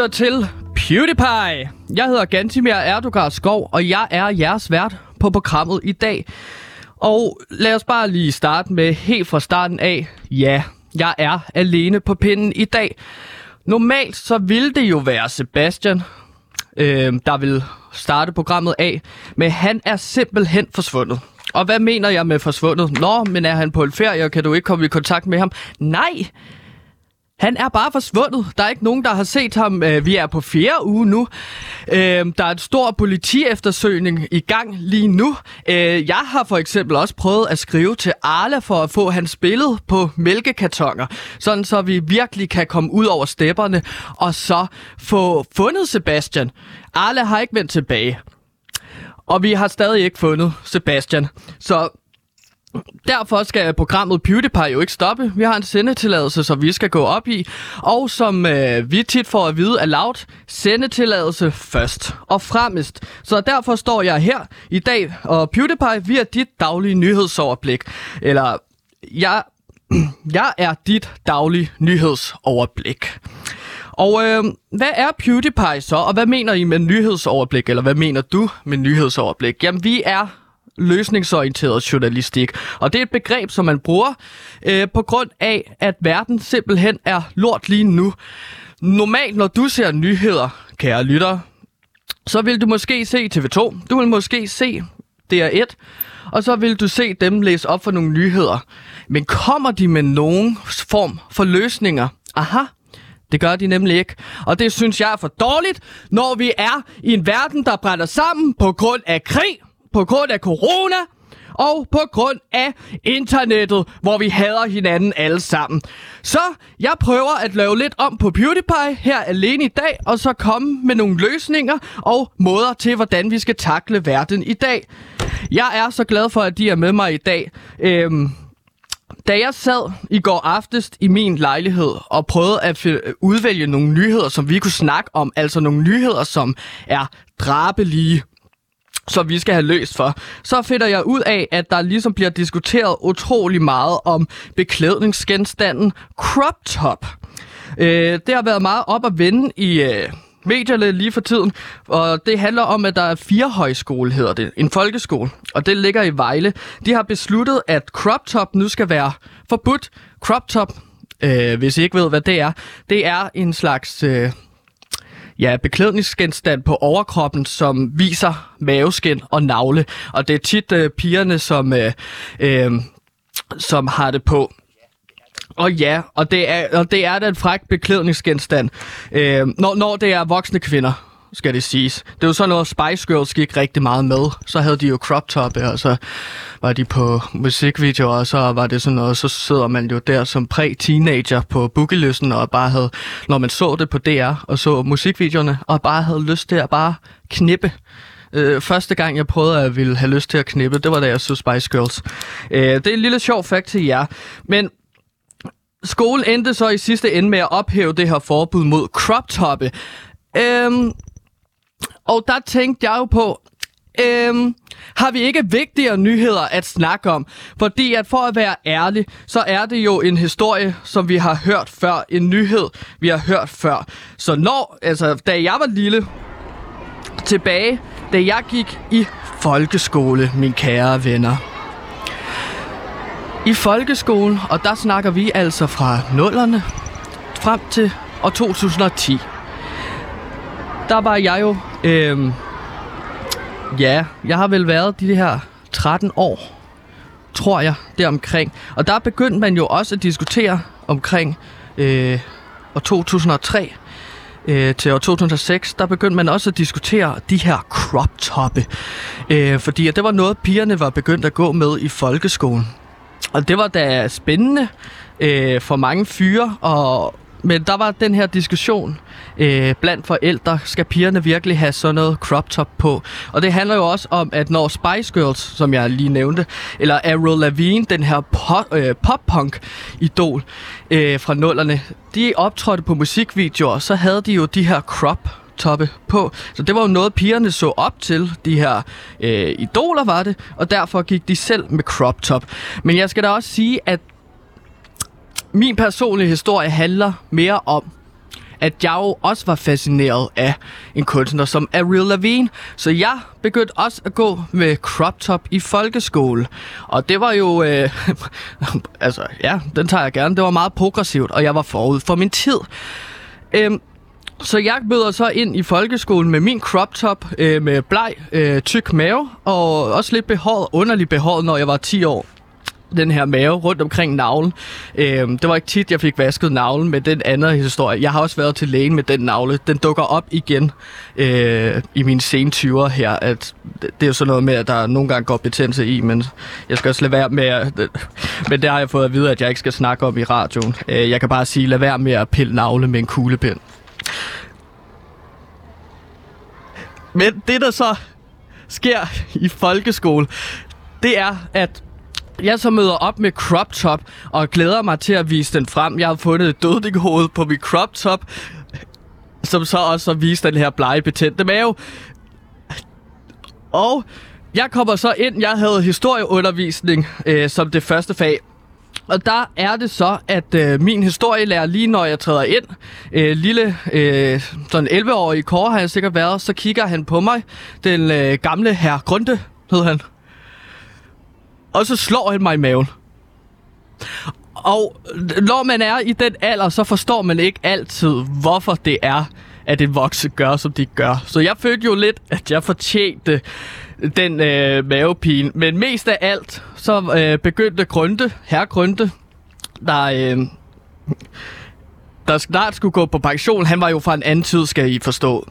lytter til PewDiePie. Jeg hedder Gantimir Erdogar Skov, og jeg er jeres vært på programmet i dag. Og lad os bare lige starte med helt fra starten af. Ja, jeg er alene på pinden i dag. Normalt så ville det jo være Sebastian, øh, der vil starte programmet af, men han er simpelthen forsvundet. Og hvad mener jeg med forsvundet? Nå, men er han på en ferie, og kan du ikke komme i kontakt med ham? Nej, han er bare forsvundet. Der er ikke nogen, der har set ham. Øh, vi er på fjerde uge nu. Øh, der er en stor politieftersøgning i gang lige nu. Øh, jeg har for eksempel også prøvet at skrive til Arla for at få hans billede på mælkekartoner, sådan så vi virkelig kan komme ud over stepperne og så få fundet Sebastian. Arla har ikke vendt tilbage. Og vi har stadig ikke fundet Sebastian. Så Derfor skal programmet PewDiePie jo ikke stoppe. Vi har en sendetilladelse, som vi skal gå op i. Og som øh, vi tit får at vide af Loud, sendetilladelse først og fremmest. Så derfor står jeg her i dag, og PewDiePie, vi er dit daglige nyhedsoverblik. Eller, jeg, jeg er dit daglige nyhedsoverblik. Og øh, hvad er PewDiePie så, og hvad mener I med nyhedsoverblik, eller hvad mener du med nyhedsoverblik? Jamen, vi er løsningsorienteret journalistik. Og det er et begreb, som man bruger øh, på grund af, at verden simpelthen er lort lige nu. Normalt, når du ser nyheder, kære lytter, så vil du måske se TV2, du vil måske se DR1, og så vil du se dem læse op for nogle nyheder. Men kommer de med nogen form for løsninger? Aha, det gør de nemlig ikke. Og det synes jeg er for dårligt, når vi er i en verden, der brænder sammen på grund af krig på grund af corona og på grund af internettet, hvor vi hader hinanden alle sammen. Så jeg prøver at lave lidt om på PewDiePie her alene i dag, og så komme med nogle løsninger og måder til, hvordan vi skal takle verden i dag. Jeg er så glad for, at de er med mig i dag. Øhm, da jeg sad i går aftes i min lejlighed og prøvede at udvælge nogle nyheder, som vi kunne snakke om, altså nogle nyheder, som er drabelige, som vi skal have løst for, så finder jeg ud af, at der ligesom bliver diskuteret utrolig meget om beklædningsgenstanden crop top. Øh, det har været meget op at vende i... Øh, medierne lige for tiden, og det handler om, at der er fire højskole, hedder det, en folkeskole, og det ligger i Vejle. De har besluttet, at crop top nu skal være forbudt. Crop top, øh, hvis I ikke ved, hvad det er, det er en slags... Øh, ja, beklædningsgenstand på overkroppen, som viser maveskin og navle. Og det er tit øh, pigerne, som, øh, øh, som har det på. Og ja, og det er, og det er den fræk beklædningsgenstand, øh, når, når det er voksne kvinder skal det siges. Det var sådan noget, Spice Girls gik rigtig meget med. Så havde de jo crop top, og så var de på musikvideoer, og så var det sådan noget, så sidder man jo der som præ-teenager på bookelysten, og bare havde, når man så det på DR, og så musikvideoerne, og bare havde lyst til at bare knippe. Øh, første gang, jeg prøvede at ville have lyst til at knippe, det var da jeg så Spice Girls. Øh, det er en lille sjov fakt til jer. Men skolen endte så i sidste ende med at ophæve det her forbud mod crop toppe. Øhm, og der tænkte jeg jo på, øhm, har vi ikke vigtigere nyheder at snakke om? Fordi at for at være ærlig, så er det jo en historie, som vi har hørt før. En nyhed, vi har hørt før. Så når, altså, da jeg var lille, tilbage, da jeg gik i folkeskole, mine kære venner. I folkeskolen, og der snakker vi altså fra nullerne frem til år 2010 der var jeg jo... Øh, ja, jeg har vel været de her 13 år, tror jeg, deromkring. Og der begyndte man jo også at diskutere omkring øh, år 2003 øh, til år 2006, der begyndte man også at diskutere de her crop toppe. Øh, fordi det var noget, pigerne var begyndt at gå med i folkeskolen. Og det var da spændende øh, for mange fyre, og, men der var den her diskussion øh, blandt forældre, skal pigerne virkelig have sådan noget crop top på? Og det handler jo også om, at når Spice Girls, som jeg lige nævnte, eller Avril Lavigne, den her pop, øh, pop-punk-idol øh, fra nullerne, de optrådte på musikvideoer, så havde de jo de her crop toppe på. Så det var jo noget, pigerne så op til. De her øh, idoler var det, og derfor gik de selv med crop top. Men jeg skal da også sige, at min personlige historie handler mere om, at jeg jo også var fascineret af en kunstner som Ariel Lavigne. Så jeg begyndte også at gå med crop top i folkeskole. Og det var jo... Øh, altså, ja, den tager jeg gerne. Det var meget progressivt, og jeg var forud for min tid. Øhm, så jeg møder så ind i folkeskolen med min crop top, øh, med bleg, øh, tyk mave, og også lidt behåret, underligt behåret, når jeg var 10 år den her mave rundt omkring navlen. Øhm, det var ikke tit, jeg fik vasket navlen med den anden historie. Jeg har også været til lægen med den navle. Den dukker op igen øh, i mine sene 20'er her. At det er jo sådan noget med, at der nogle gange går betændelse i, men jeg skal også lade være med at... Men det har jeg fået at vide, at jeg ikke skal snakke om i radioen. Øh, jeg kan bare sige, lad være med at pille navle med en kuglepind. Men det, der så sker i folkeskole, det er, at jeg så møder op med crop top og glæder mig til at vise den frem. Jeg har fundet et dødningshoved på min crop top, som så også har den her blege betændte mave. Og jeg kommer så ind, jeg havde historieundervisning øh, som det første fag. Og der er det så, at øh, min historielærer, lige når jeg træder ind, øh, lille, øh, sådan 11-årig kår har jeg sikkert været, så kigger han på mig, den øh, gamle herr Grunde, hed han. Og så slår han mig i maven. Og når man er i den alder, så forstår man ikke altid, hvorfor det er, at en vokse gør, som de gør. Så jeg følte jo lidt, at jeg fortjente den øh, mavepine. Men mest af alt, så øh, begyndte Grønte, herre Grønte, der, øh, der snart skulle gå på pension. Han var jo fra en anden tid, skal I forstå.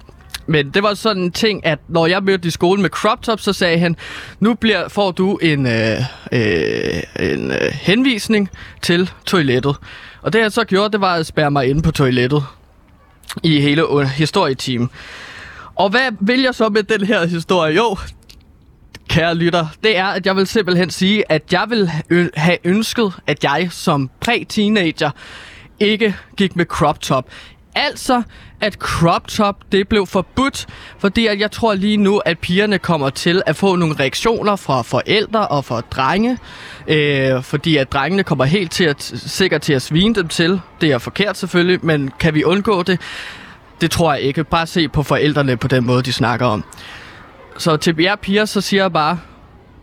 Men det var sådan en ting, at når jeg mødte i skolen med crop top, så sagde han, nu bliver, får du en, øh, øh, en øh, henvisning til toilettet. Og det jeg så gjorde, det var at spærre mig inde på toilettet i hele historietimen. Og hvad vil jeg så med den her historie? Jo, kære lytter, det er, at jeg vil simpelthen sige, at jeg vil have ønsket, at jeg som præ-teenager ikke gik med crop top. Altså, at crop top det blev forbudt, fordi at jeg tror lige nu, at pigerne kommer til at få nogle reaktioner fra forældre og fra drenge, øh, fordi at drengene kommer helt til at, sikkert til at svine dem til. Det er forkert selvfølgelig, men kan vi undgå det? Det tror jeg ikke. Bare se på forældrene på den måde, de snakker om. Så til jer piger, så siger jeg bare,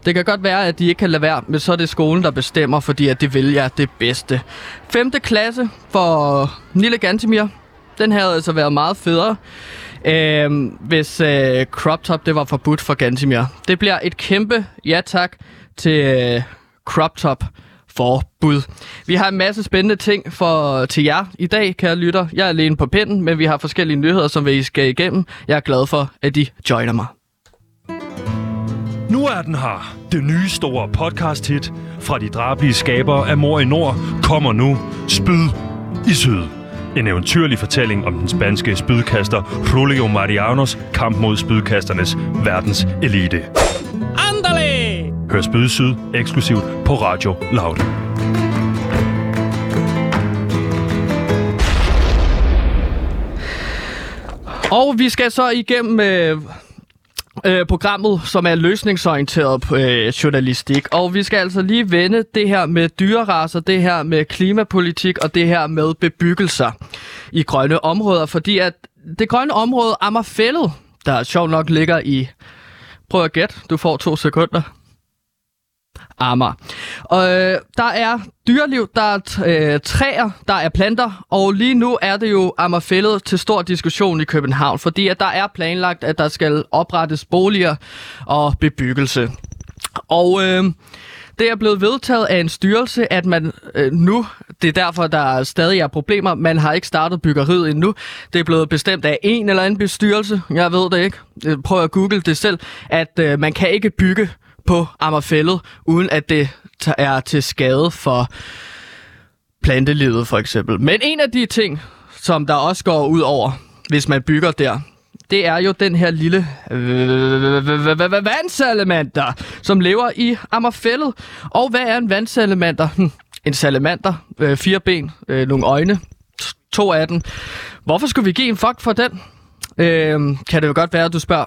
det kan godt være, at de ikke kan lade være, men så er det skolen, der bestemmer, fordi at det vælger det bedste. 5. klasse for Nille Gantemir. Den havde altså været meget federe, øh, hvis øh, crop top det var forbudt for Gantimir. Det bliver et kæmpe ja tak til øh, crop top forbud. Vi har en masse spændende ting for til jer i dag, kære lytter. Jeg er alene på pinden, men vi har forskellige nyheder, som vi skal igennem. Jeg er glad for, at I joiner mig. Nu er den her. Det nye store podcast-hit fra de drablige skabere af Mor i Nord kommer nu. Spyd i Syd. En eventyrlig fortælling om den spanske spydkaster Julio Marianos kamp mod spydkasternes verdens elite. Andale! Hør Spyd Syd eksklusivt på Radio Loud. Og vi skal så igennem øh, øh, programmet, som er løsningsorienteret øh, journalistik. Og vi skal altså lige vende det her med dyreraser, det her med klimapolitik og det her med bebyggelser i grønne områder. Fordi at det grønne område Ammerfællet, der sjovt nok ligger i... Prøv at gætte, du får to sekunder. Amager. Og øh, der er dyreliv, der er øh, træer, der er planter, og lige nu er det jo Amagerfællet til stor diskussion i København, fordi at der er planlagt, at der skal oprettes boliger og bebyggelse. Og øh, det er blevet vedtaget af en styrelse, at man øh, nu, det er derfor, der stadig er problemer, man har ikke startet byggeriet endnu. Det er blevet bestemt af en eller anden bestyrelse, jeg ved det ikke, øh, prøv at google det selv, at øh, man kan ikke bygge på Ammerfællet, uden at det er til skade for plantelivet for eksempel. Men en af de ting, som der også går ud over, hvis man bygger der, det er jo den her lille øh, vandsalamander, som lever i Ammerfællet. Og hvad er en vandsalamander? Hm, en salamander, øh, fire ben, øh, nogle øjne, to af dem. Hvorfor skulle vi give en fuck for den? Øh, kan det jo godt være, at du spørger,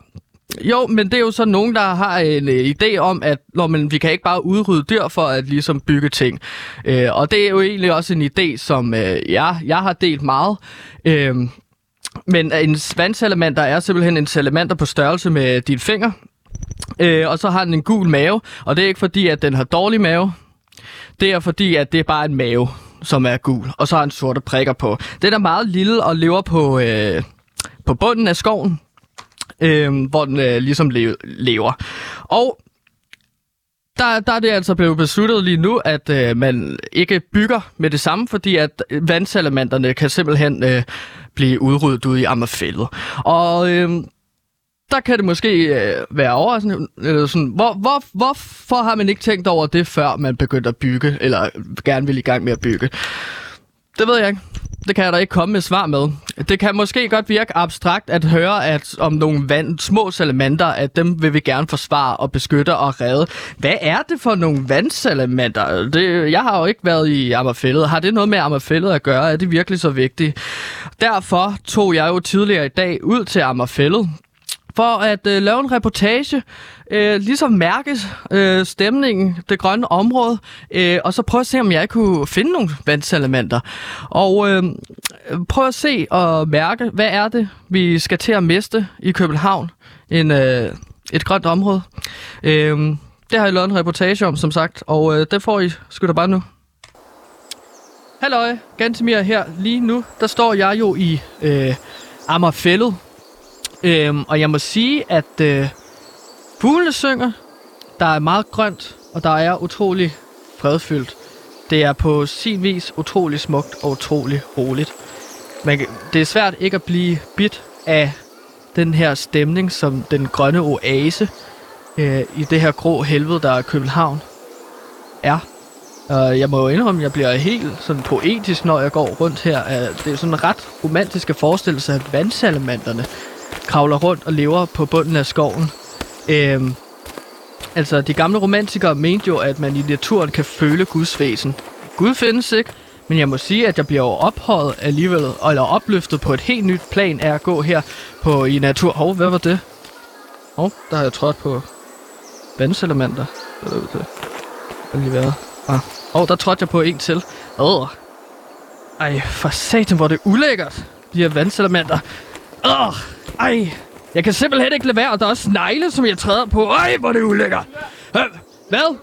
jo, men det er jo så nogen, der har en øh, idé om, at når man, vi kan ikke bare udrydde dyr for at ligesom bygge ting. Øh, og det er jo egentlig også en idé, som øh, jeg, jeg har delt meget. Øh, Men en vandsalamander er simpelthen en salamander på størrelse med dit finger. Øh, og så har den en gul mave, og det er ikke fordi, at den har dårlig mave. Det er fordi, at det er bare en mave, som er gul, og så har den sorte prikker på. Den er meget lille og lever på, øh, på bunden af skoven, øh, hvor den øh, ligesom le- lever. Og der, der er det altså blevet besluttet lige nu, at øh, man ikke bygger med det samme, fordi at vandsalamanderne kan simpelthen øh, blive udryddet ude i Ammerfældet. Og øh, der kan det måske øh, være overraskende. Eller sådan, hvor, hvor, hvorfor har man ikke tænkt over det, før man begyndte at bygge, eller gerne vil i gang med at bygge? Det ved jeg ikke. Det kan jeg da ikke komme med svar med. Det kan måske godt virke abstrakt at høre, at om nogle vand, små salamander, at dem vil vi gerne forsvare og beskytte og redde. Hvad er det for nogle vandsalamander? Det, jeg har jo ikke været i Ammerfællet. Har det noget med Ammerfællet at gøre? Er det virkelig så vigtigt? Derfor tog jeg jo tidligere i dag ud til Ammerfællet, for at øh, lave en reportage, øh, ligesom mærke øh, stemningen, det grønne område, øh, og så prøve at se, om jeg kunne finde nogle vandselementer. Og øh, prøve at se og mærke, hvad er det, vi skal til at miste i København, en, øh, et grønt område. Øh, det har jeg lavet en reportage om, som sagt, og øh, det får I sgu da bare nu. Halløj, Gantemir her. Lige nu, der står jeg jo i øh, Amagerfællet, Øhm, og jeg må sige, at øh, fuglene synger, der er meget grønt, og der er utrolig fredfyldt. Det er på sin vis utrolig smukt og utrolig roligt. Men det er svært ikke at blive bit af den her stemning, som den grønne oase øh, i det her grå helvede, der er København, er. Og jeg må jo indrømme, at jeg bliver helt sådan poetisk, når jeg går rundt her. Øh, det er sådan en ret romantisk at forestille sig, vandsalamanderne kravler rundt og lever på bunden af skoven. Øhm, altså, de gamle romantikere mente jo, at man i naturen kan føle Guds væsen. Gud findes ikke, men jeg må sige, at jeg bliver jo ophøjet alligevel, eller opløftet på et helt nyt plan af at gå her på i natur. Hov, hvad var det? Hov, der har jeg trådt på vandselementer. Det er det. Hvad lige været. Ah. Hov, der trådte jeg på en til. Åh. Ej, for satan, hvor det ulækkert. De her vandselementer. Åh. Ej, jeg kan simpelthen ikke lade være, og der er også snegle, som jeg træder på. Ej, hvor det ulækker. Hvad?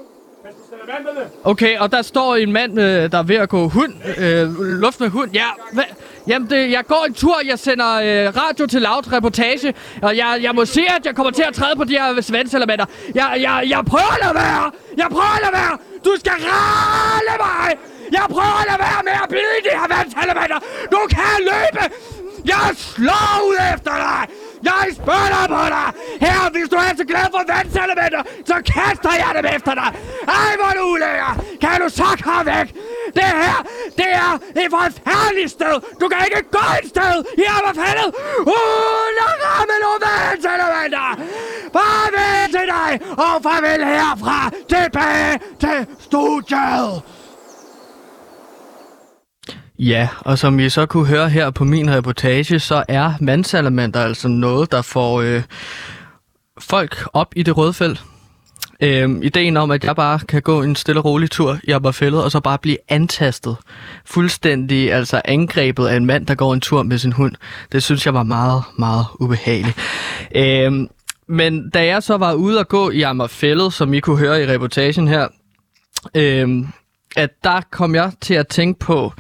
Okay, og der står en mand, øh, der er ved at gå hund, øh, luft med hund. Ja, hva? Jamen, det, jeg går en tur, jeg sender øh, radio til loud reportage, og jeg, jeg må se, at jeg kommer til at træde på de her svandsalamenter. Jeg, jeg, jeg prøver at lade være! Jeg prøver at lade være! Du skal ralle mig! Jeg prøver at lade være med at bide de her vandsalamander! Du kan løbe! Jeg slår ud efter dig! Jeg spørger på dig! Her, hvis du er så glad for vandselementer, så kaster jeg dem efter dig! Ej, hvor du ulækker! Kan du så komme væk? Det her, det er et forfærdeligt sted! Du kan ikke gå et sted i Ammerfældet uden at ramme nogle vandselementer! Farvel til dig, og farvel herfra tilbage til studiet! Ja, og som I så kunne høre her på min reportage, så er vandsalamander altså noget, der får øh, folk op i det røde felt. Øhm, ideen om, at jeg bare kan gå en stille og rolig tur i Abberfældet, og så bare blive antastet. Fuldstændig altså angrebet af en mand, der går en tur med sin hund. Det synes jeg var meget, meget ubehageligt. Øhm, men da jeg så var ude og gå i Ammerfældet, som I kunne høre i reportagen her, øhm, at der kom jeg til at tænke på,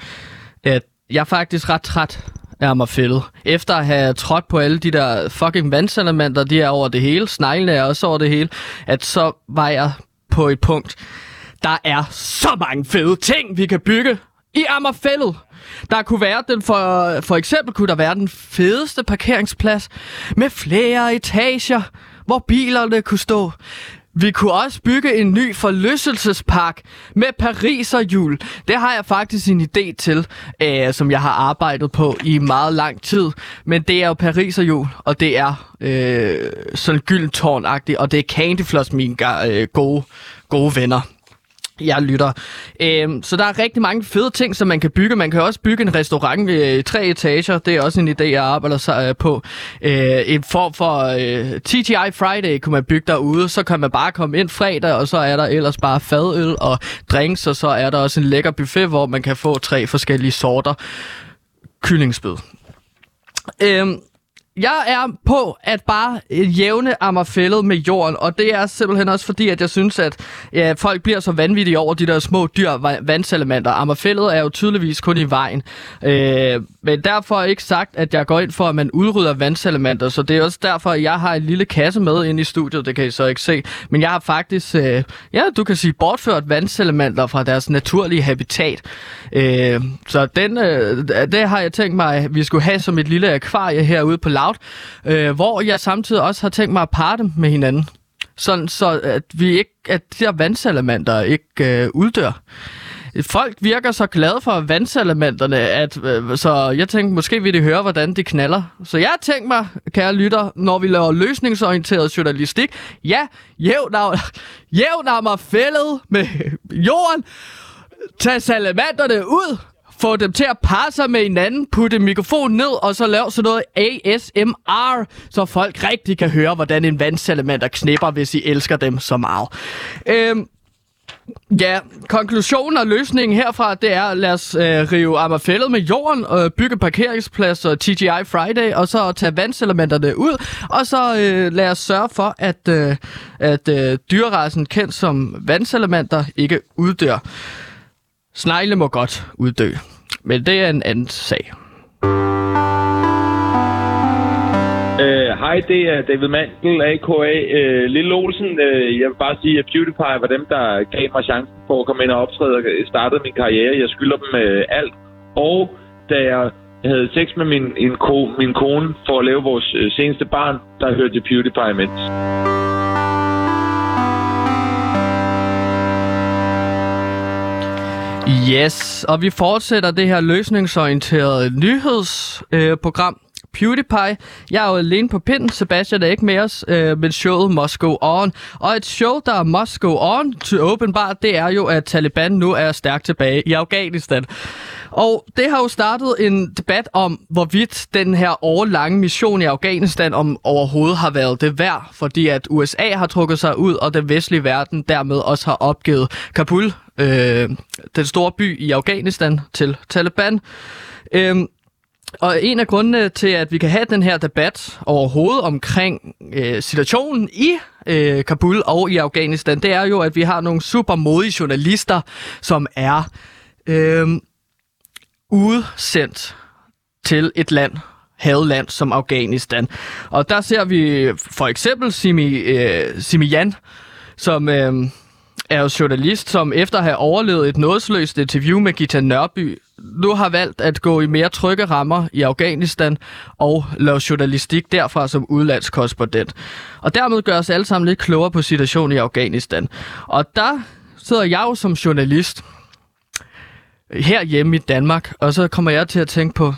at jeg er faktisk ret træt af Ammerfældet. Efter at have trådt på alle de der fucking vandsalamenter, de er over det hele, sneglene er også over det hele, at så var jeg på et punkt, der er så mange fede ting, vi kan bygge i Ammerfældet. Der kunne være den for, for eksempel kunne der være den fedeste parkeringsplads med flere etager, hvor bilerne kunne stå. Vi kunne også bygge en ny forlystelsespark med Pariserhjul. Det har jeg faktisk en idé til, øh, som jeg har arbejdet på i meget lang tid. Men det er jo Pariserhjul, og det er øh, sådan gyldentårnagtigt, og det er Candyfloss, mine øh, gode, gode venner jeg lytter. Øhm, så der er rigtig mange fede ting, som man kan bygge. Man kan også bygge en restaurant ved øh, tre etager. Det er også en idé, jeg arbejder sig øh, på. Øh, en form for øh, TGI Friday kunne man bygge derude. Så kan man bare komme ind fredag, og så er der ellers bare fadøl og drinks, og så er der også en lækker buffet, hvor man kan få tre forskellige sorter kyllingsbød. Øhm, jeg er på at bare øh, jævne Ammerfællet med jorden, og det er simpelthen også fordi, at jeg synes, at ja, folk bliver så vanvittige over de der små dyr va- vandselementer. Ammerfællet er jo tydeligvis kun i vejen. Øh, men derfor ikke sagt, at jeg går ind for, at man udrydder vandselementer, så det er også derfor, at jeg har en lille kasse med ind i studiet, det kan I så ikke se. Men jeg har faktisk, øh, ja, du kan sige, bortført vandselementer fra deres naturlige habitat. Øh, så den, øh, det har jeg tænkt mig, at vi skulle have som et lille akvarie herude på Loud, øh, hvor jeg samtidig også har tænkt mig at parre dem med hinanden. Sådan så, at vi ikke, at de her vandsalamander ikke øh, uddør. Folk virker så glade for vandsalamanderne, at, øh, så jeg tænkte, måske vil de høre, hvordan de knaller. Så jeg tænkte mig, kære lytter, når vi laver løsningsorienteret journalistik, ja, jævn jævn mig fældet med jorden, tag salamanderne ud, få dem til at parre sig med hinanden, putte mikrofonen ned, og så lave sådan noget ASMR, så folk rigtig kan høre, hvordan en vandsalamander knipper, hvis I elsker dem så meget. Øhm, Ja, konklusionen og løsningen herfra, det er, lad os øh, rive Amagerfællet med jorden, øh, bygge parkeringspladser, TGI Friday, og så tage vandselementerne ud, og så øh, lad os sørge for, at, øh, at øh, dyrerassen kendt som vandselementer ikke uddør. Snegle må godt uddø, men det er en anden sag. Øh, Hej, det er David Mandel, a.k.a. Øh, Lille Olsen. Øh, jeg vil bare sige, at PewDiePie var dem, der gav mig chancen for at komme ind og optræde og startede min karriere. Jeg skylder dem øh, alt. Og da jeg havde sex med min, en ko, min kone for at lave vores øh, seneste barn, der hørte jeg PewDiePie imens. Yes, og vi fortsætter det her løsningsorienterede nyhedsprogram. Øh, PewDiePie. Jeg er jo alene på pinden. Sebastian er ikke med os, øh, men showet must go on. Og et show, der must go on til åbenbart, det er jo, at Taliban nu er stærkt tilbage i Afghanistan. Og det har jo startet en debat om, hvorvidt den her årlange mission i Afghanistan om overhovedet har været det værd, fordi at USA har trukket sig ud, og den vestlige verden dermed også har opgivet Kabul, øh, den store by i Afghanistan, til Taliban. Øh, og en af grundene til, at vi kan have den her debat overhovedet omkring øh, situationen i øh, Kabul og i Afghanistan, det er jo, at vi har nogle super modige journalister, som er øh, udsendt til et land, hadeland som Afghanistan. Og der ser vi for eksempel Simi, øh, Simi Jan, som... Øh, er jo journalist, som efter at have overlevet et nådesløst interview med Gita Nørby, nu har valgt at gå i mere trygge rammer i Afghanistan og lave journalistik derfra som udlandskorrespondent. Og dermed gør os alle sammen lidt klogere på situationen i Afghanistan. Og der sidder jeg jo som journalist her hjemme i Danmark, og så kommer jeg til at tænke på,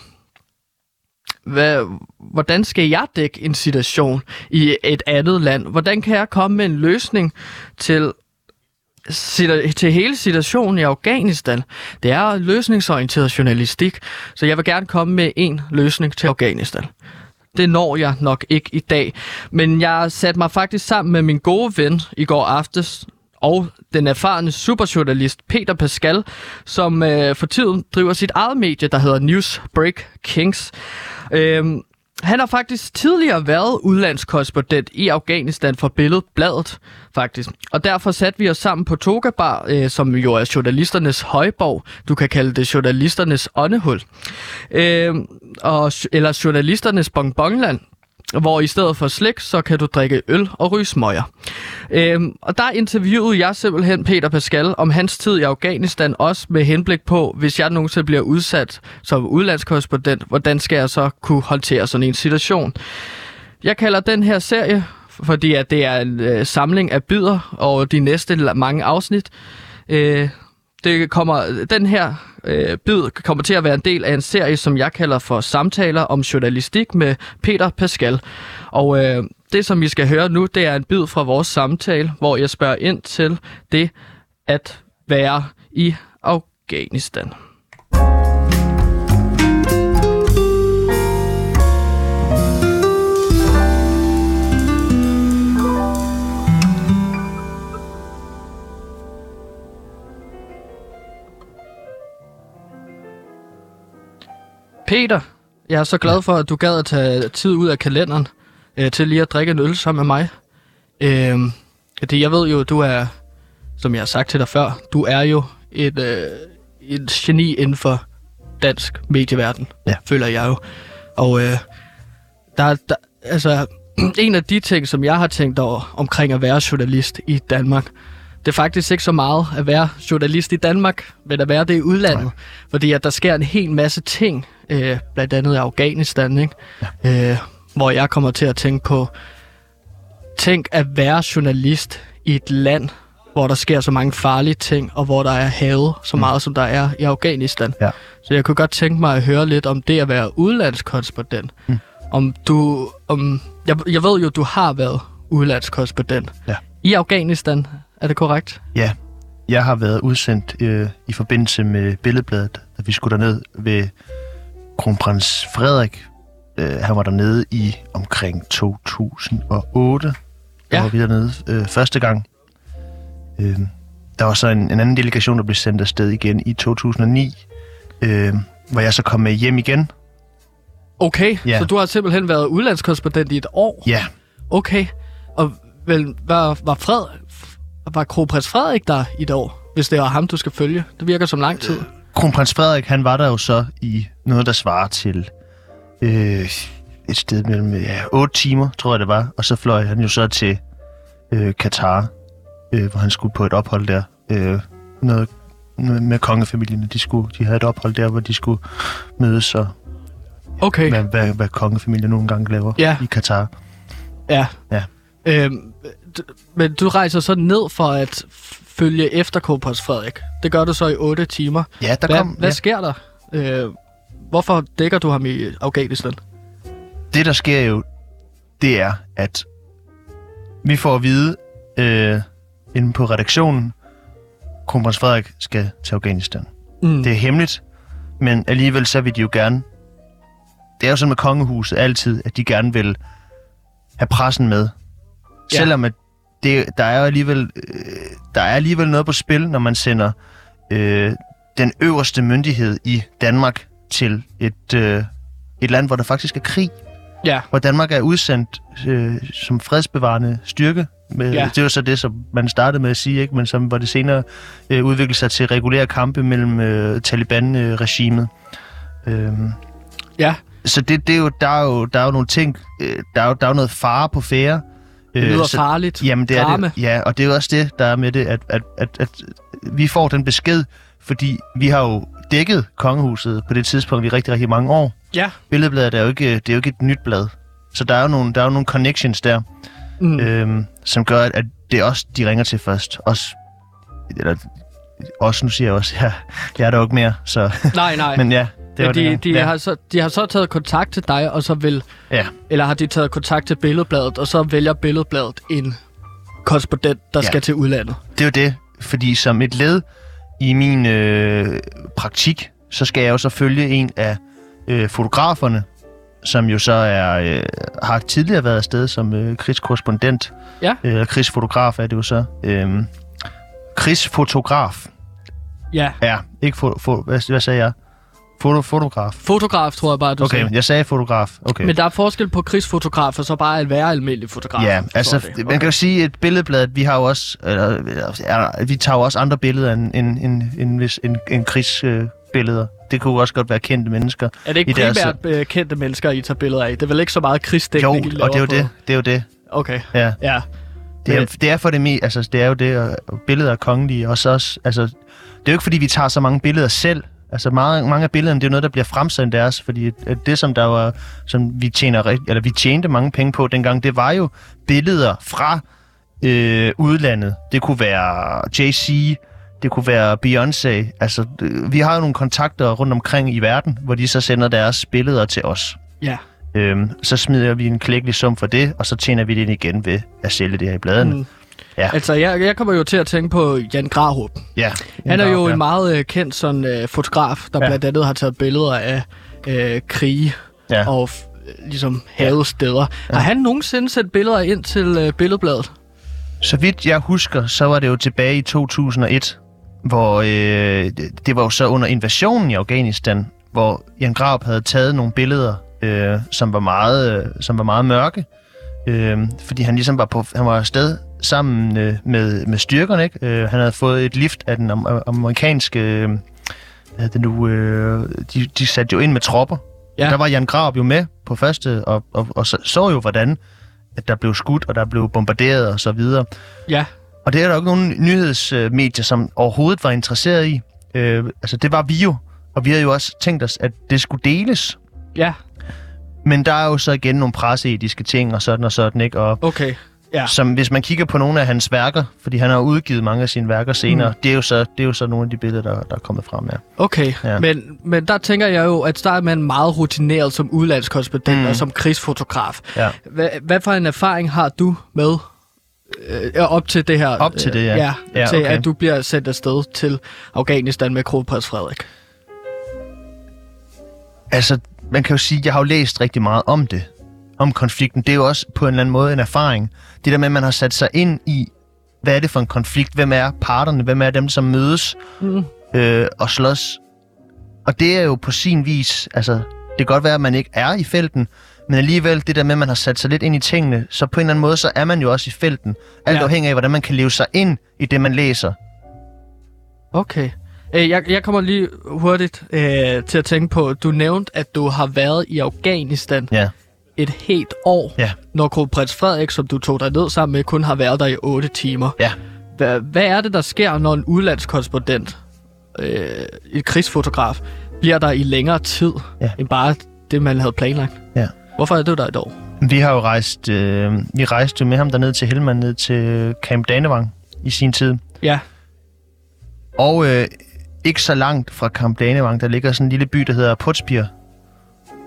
hvad, hvordan skal jeg dække en situation i et andet land? Hvordan kan jeg komme med en løsning til til hele situationen i Afghanistan. Det er løsningsorienteret journalistik, så jeg vil gerne komme med en løsning til Afghanistan. Det når jeg nok ikke i dag. Men jeg satte mig faktisk sammen med min gode ven i går aftes, og den erfarne superjournalist Peter Pascal, som øh, for tiden driver sit eget medie, der hedder News Break Kings. Øhm, han har faktisk tidligere været udlandskorrespondent i Afghanistan for Billedbladet, faktisk. Og derfor satte vi os sammen på Togabar, øh, som jo er journalisternes højborg. Du kan kalde det journalisternes åndehul. Øh, og, eller journalisternes bonbonland hvor i stedet for slik, så kan du drikke øl og ryge smøger. Øhm, og der interviewede jeg simpelthen Peter Pascal om hans tid i Afghanistan, også med henblik på, hvis jeg nogensinde bliver udsat som udlandskorrespondent, hvordan skal jeg så kunne håndtere sådan en situation? Jeg kalder den her serie, fordi at det er en øh, samling af bidder over de næste mange afsnit. Øh, det kommer, den her øh, bid kommer til at være en del af en serie, som jeg kalder for Samtaler om journalistik med Peter Pascal. Og øh, det, som vi skal høre nu, det er en bid fra vores samtale, hvor jeg spørger ind til det at være i Afghanistan. Peter, Jeg er så glad for, at du gad at tage tid ud af kalenderen øh, til lige at drikke en øl sammen med mig. Øh, det, jeg ved jo, du er, som jeg har sagt til dig før, du er jo et, øh, et geni inden for dansk medieverden, Ja. føler jeg jo. Og øh, der, der, altså, en af de ting, som jeg har tænkt over omkring at være journalist i Danmark, det er faktisk ikke så meget at være journalist i Danmark, men at være det i udlandet. Nej. Fordi at der sker en hel masse ting, øh, blandt andet i Afghanistan, ikke? Ja. Øh, hvor jeg kommer til at tænke på, tænk at være journalist i et land, hvor der sker så mange farlige ting, og hvor der er havet så meget, som der er i Afghanistan. Ja. Så jeg kunne godt tænke mig at høre lidt om det at være udlandskorrespondent. Mm. Om du, om, jeg, jeg ved jo, du har været udlandskorrespondent. Ja. I Afghanistan, er det korrekt? Ja, jeg har været udsendt øh, i forbindelse med Billedbladet, da vi skulle derned ved kronprins Frederik. Øh, han var dernede i omkring 2008. Der Ja. var vi dernede øh, første gang. Øh, der var så en, en anden delegation, der blev sendt afsted igen i 2009, øh, hvor jeg så kom med hjem igen. Okay, Ja. så du har simpelthen været udlandskorrespondent i et år? Ja, Okay, og vel, var, var, Fred, var kronprins Frederik der i år, hvis det var ham, du skal følge? Det virker som lang tid. kronprins Frederik, han var der jo så i noget, der svarer til øh, et sted mellem ja, 8 timer, tror jeg det var. Og så fløj han jo så til øh, Katar, øh, hvor han skulle på et ophold der. Øh, noget noget med kongefamilien. De, skulle, de havde et ophold der, hvor de skulle mødes og Okay, hvad, hvad, hvad kongefamilien nogle gange laver Ja. i Katar. ja. Ja. Øhm, men du rejser så ned for at følge efter kronprins Frederik. Det gør du så i 8 timer. Ja, der Hvad, kom... hvad ja. sker der? Øh, hvorfor dækker du ham i Afghanistan? det, der sker jo, det er, at vi får at vide øh, inde på redaktionen, kronprins Frederik skal til Afghanistan. Mm. Det er hemmeligt, men alligevel så vil de jo gerne... Det er jo sådan med kongehuset altid, at de gerne vil have pressen med. Ja. Selvom at det, der er alligevel, øh, der er alligevel noget på spil, når man sender øh, den øverste myndighed i Danmark til et, øh, et land, hvor der faktisk er krig Ja, hvor Danmark er udsendt øh, som fredsbevarende styrke. Med, Ja. Det var så det, som man startede med at sige, ikke? men som hvor det senere øh, udviklede sig til regulære kampe mellem øh, Taliban-regimet. Øhm, ja. så det, det er jo, der, er jo, der er jo nogle ting, øh, der, er jo, der er jo noget fare på fære. Det lyder så, farligt. Jamen, det er Drama. det. Ja, og det er jo også det, der er med det, at, at, at, at vi får den besked, fordi vi har jo dækket kongehuset på det tidspunkt i rigtig, rigtig mange år. Ja. Billedbladet er jo ikke, det er jo ikke et nyt blad. Så der er jo nogle, der er jo nogle connections der, Mm. øhm, som gør, at, det er os, de ringer til først. Også, eller, også nu siger jeg også, ja, jeg er der jo ikke mere, så... Nej, nej. Men ja, det var de, det. de, ja. har så, de har så taget kontakt til dig, og så vil... ja. Eller har de taget kontakt til Billedbladet, og så vælger Billedbladet en korrespondent, der ja. Skal til udlandet. Det er jo det, fordi som et led i min øh, praktik, så skal jeg jo så følge en af øh, fotograferne, som jo så er øh, har tidligere været afsted som øh, krigskorrespondent. Ja. Øh, krigsfotograf er det jo så. Øh, krigsfotograf. Ja. Ja, ikke fo- fo- hvad, hvad sagde jeg? Foto, fotograf. Fotograf, tror jeg bare, du Okay, sagde. jeg sagde fotograf. Okay. Men der er forskel på krigsfotograf og så bare at være almindelig fotograf. Ja, altså, det. det. man kan jo sige, at billedbladet, vi har jo også, eller, eller, vi tager jo også andre billeder end, end, end, end, hvis- end, end krigsbilleder. Øh, billeder. det kunne jo også godt være kendte mennesker. Er det ikke i deres- primært øh, kendte mennesker, I tager billeder af? Det er vel ikke så meget Jo, krigsdækning, I laver og det er jo på? det. Det er jo det. Okay, Ja. ja. Det er, det er for det mest, altså det er jo det, og billeder af kongelige, og så også, altså, det er jo ikke fordi, vi tager så mange billeder selv. Altså meget, mange af billederne, det er jo noget, der bliver fremsendt af os, fordi det, som der var, som vi tjener, eller vi tjente mange penge på dengang, det var jo billeder fra øh, udlandet. Det kunne være JC, det kunne være Beyoncé. Altså, øh, vi har jo nogle kontakter rundt omkring i verden, hvor de så sender deres billeder til os. Ja. Øhm, så smider vi en klækkelig sum for det, og så tjener vi det ind igen ved at sælge det her i bladene. Mm. Ja. Altså, jeg, jeg kommer jo til at tænke på Jan Grahup. Ja. Han er jo ja. en meget øh, kendt sådan, øh, fotograf, der ja. Blandt andet har taget billeder af øh, krige Ja. og øh, ligesom havede steder. Ja. Har han nogensinde sendt billeder ind til øh, Billedbladet? Så vidt jeg husker, så var det jo tilbage i 2001, hvor øh, det, det var jo så under invasionen i Afghanistan, hvor Jan Graup havde taget nogle billeder, øh, som, var meget, øh, som var meget mørke. Øh, fordi han ligesom var på, han var afsted sammen øh, med, med styrkerne. Ikke? Øh, han havde fået et lift af den am- amerikanske... Øh, det nu, øh, de, de satte jo ind med tropper. Ja. Der var Jan Graup jo med på første, og, og, og så, så jo, hvordan at der blev skudt, og der blev bombarderet og så videre. Ja, Og det er der jo ikke nogen nyhedsmedier, som overhovedet var interesseret i. Øh, altså, det var vi jo. Og vi havde jo også tænkt os, at det skulle deles. ja, Men der er jo så igen nogle presseetiske ting og sådan og sådan, ikke? Og okay. Ja. som hvis man kigger på nogle af hans værker, fordi han har udgivet mange af sine værker senere, mm. det, er jo så, det er jo så nogle af de billeder, der, der er kommet frem her. Okay, ja. Ja. men, men der tænker jeg jo, at der er man meget rutineret som udlandskorrespondent mm. Og som krigsfotograf. Ja. Hvad, hvad for en erfaring har du med øh, op til det her? Op til det, ja. ja, Ja, til okay. at du bliver sendt afsted til Afghanistan med kronprins Frederik. Altså, man kan jo sige, jeg har jo læst rigtig meget om det. Om konflikten. Det er jo også på en eller anden måde en erfaring. Det der med, at man har sat sig ind i, hvad er det for en konflikt? Hvem er parterne? Hvem er dem, som mødes Mm. øh, og slås? Og det er jo på sin vis, altså, det kan godt være, at man ikke er i felten, men alligevel det der med, at man har sat sig lidt ind i tingene, så på en eller anden måde, så er man jo også i felten. Alt Ja. afhængig af, hvordan man kan leve sig ind i det, man læser. Okay. Øh, jeg, jeg kommer lige hurtigt øh, til at tænke på, du nævnte, at du har været i Afghanistan Ja. Et helt år, Ja. når kronprins Frederik, som du tog dig ned sammen med, kun har været der i 8 timer. Ja. Hvad, hvad er det, der sker, når en udlandskorrespondent, øh, et krigsfotograf, bliver der i længere tid, Ja. end bare det, man havde planlagt? Ja. Hvorfor er du der et år? Vi har jo rejst, øh, vi rejste med ham derned til Helmand, ned til Camp Danevang i sin tid. Ja, Og øh, ikke så langt fra Camp Danevang, der ligger sådan en lille by, der hedder Putsbjer,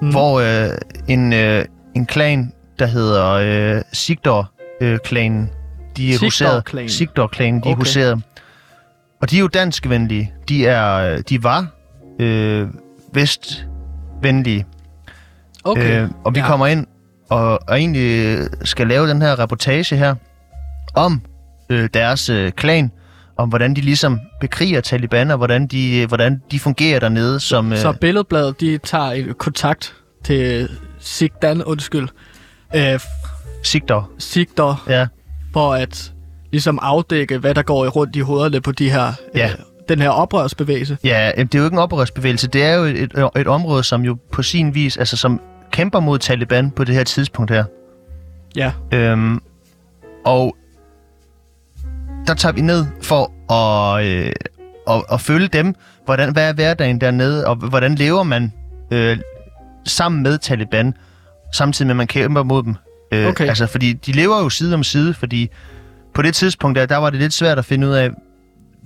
Mm. mm. hvor øh, en, øh, en klan, der hedder øh, Sigdor-klanen, de er. Sigdor-klanen. Sigdor-klanen, de okay. er huseret. Og de er jo danskvenlige. De, er, øh, de var øh, vestvenlige. okay. Øh, og vi Ja. kommer ind og, og egentlig øh, skal lave den her reportage her om øh, deres øh, klan, om hvordan de ligesom bekriger Taliban, og hvordan de, øh, hvordan de fungerer dernede som... Øh, Så Billedbladet, de tager kontakt til Sigdan, undskyld, øh, sigter. Sigdor, Ja. for at ligesom afdække, hvad der går i rundt i hovederne på de her, Ja. øh, den her oprørsbevægelse. ja, øh, det er jo ikke en oprørsbevægelse. Det er jo et, et, et område, som jo på sin vis, altså som kæmper mod Taliban på det her tidspunkt her. Ja, Øhm, og der tager vi ned for at, øh, at, at følge dem. Hvordan, hvad er hverdagen dernede, og hvordan lever man øh, sammen med Taliban, samtidig med, at man kæmper mod dem. Øh, Okay. Altså, fordi de lever jo side om side, fordi på det tidspunkt der, der var det lidt svært at finde ud af,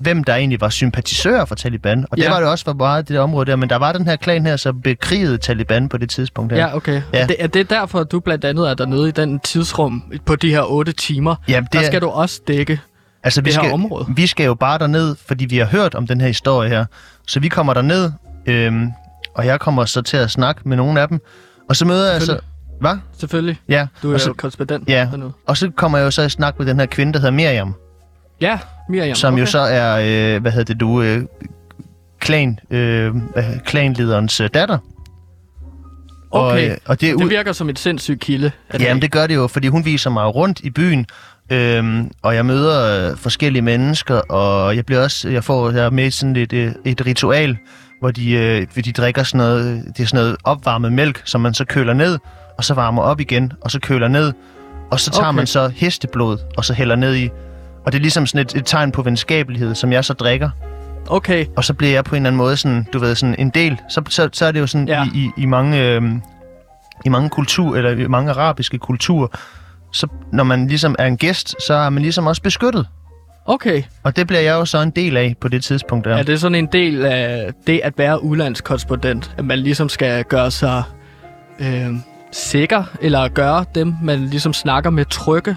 hvem der egentlig var sympatisører for Taliban. Og det Ja. var det også for meget det der område der, men der var den her klan her, som bekrigede Taliban på det tidspunkt her. ja okay. Ja. Er, det, er det derfor, at du blandt andet er dernede i den tidsrum på de her 8 timer? Ja, det Der er- skal du også dække. Altså, vi det her skal, område. Vi skal jo bare derned, fordi vi har hørt om den her historie her. Så vi kommer derned, øhm, og jeg kommer så til at snakke med nogle af dem. Og så møder jeg så... Hvad? Selvfølgelig. Ja. Du er og, så, jo korrespondent ja. dernede. og så kommer jeg jo så i snak med den her kvinde, der hedder Miriam. Ja, Miriam. som okay. jo så er, øh, hvad hedder det du, øh, klan, øh, klanlederens øh, datter. Og, Okay, øh, og det, det virker som et sindssygt kilde. Jamen det gør det jo, fordi hun viser mig rundt i byen, øhm, og jeg møder øh, forskellige mennesker, og jeg bliver også, jeg får jeg er med i sådan et, øh, et ritual, hvor de, øh, de drikker sådan noget, det er sådan noget opvarmet mælk, som man så køler ned, og så varmer op igen, og så køler ned, og så tager Okay. man så hesteblod, og så hælder ned i. Og det er ligesom sådan et, et tegn på venskabelighed, som jeg så drikker. Okay, Og så bliver jeg på en eller anden måde sådan, du ved, sådan en del. Så, så, så er det jo sådan Ja. i, i, i mange øhm, i mange kultur eller i mange arabiske kulturer, så når man ligesom er en gæst, så er man ligesom også beskyttet. Okay. Og det bliver jeg jo så en del af på det tidspunkt der. Er det sådan en del af det at være udlandskorrespondent? At man ligesom skal gøre sig øh, sikker, eller gøre dem, man ligesom snakker med trygge?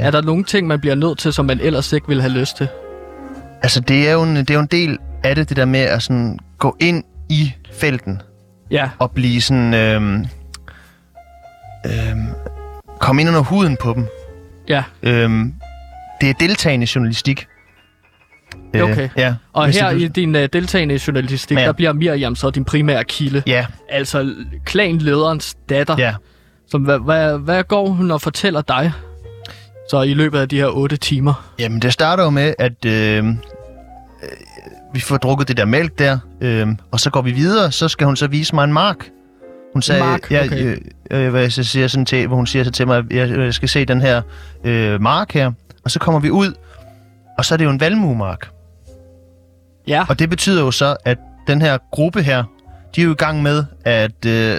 Ja. Er der nogle ting, man bliver nødt til, som man ellers ikke ville have lyst til? Altså det er, jo en, det er jo en del af det, det der med at sådan gå ind i felten Ja, og blive sådan... Øhm, øhm, komme ind under huden på dem. ja. Øhm, det er deltagende journalistik. Øh, Okay. Ja. Og her det- i din uh, deltagende journalistik, Ja. der bliver Miriam så din primære kilde. Ja, Altså klanlederens datter. ja. Som, hvad, hvad, hvad går hun og fortæller dig? Så i løbet af de her otte timer. Jamen, det starter jo med, at øh, øh, vi får drukket det der mælk der, øh, og så går vi videre, så skal hun så vise mig en mark. Hun sagde, mark? ja, Okay. øh, øh, hvad jeg så siger sådan til, hvor hun siger så til mig, at jeg, jeg skal se den her øh, mark her, og så kommer vi ud, og så er det jo en valmuemark. Ja. Og det betyder jo så, at den her gruppe her, de er jo i gang med at, øh,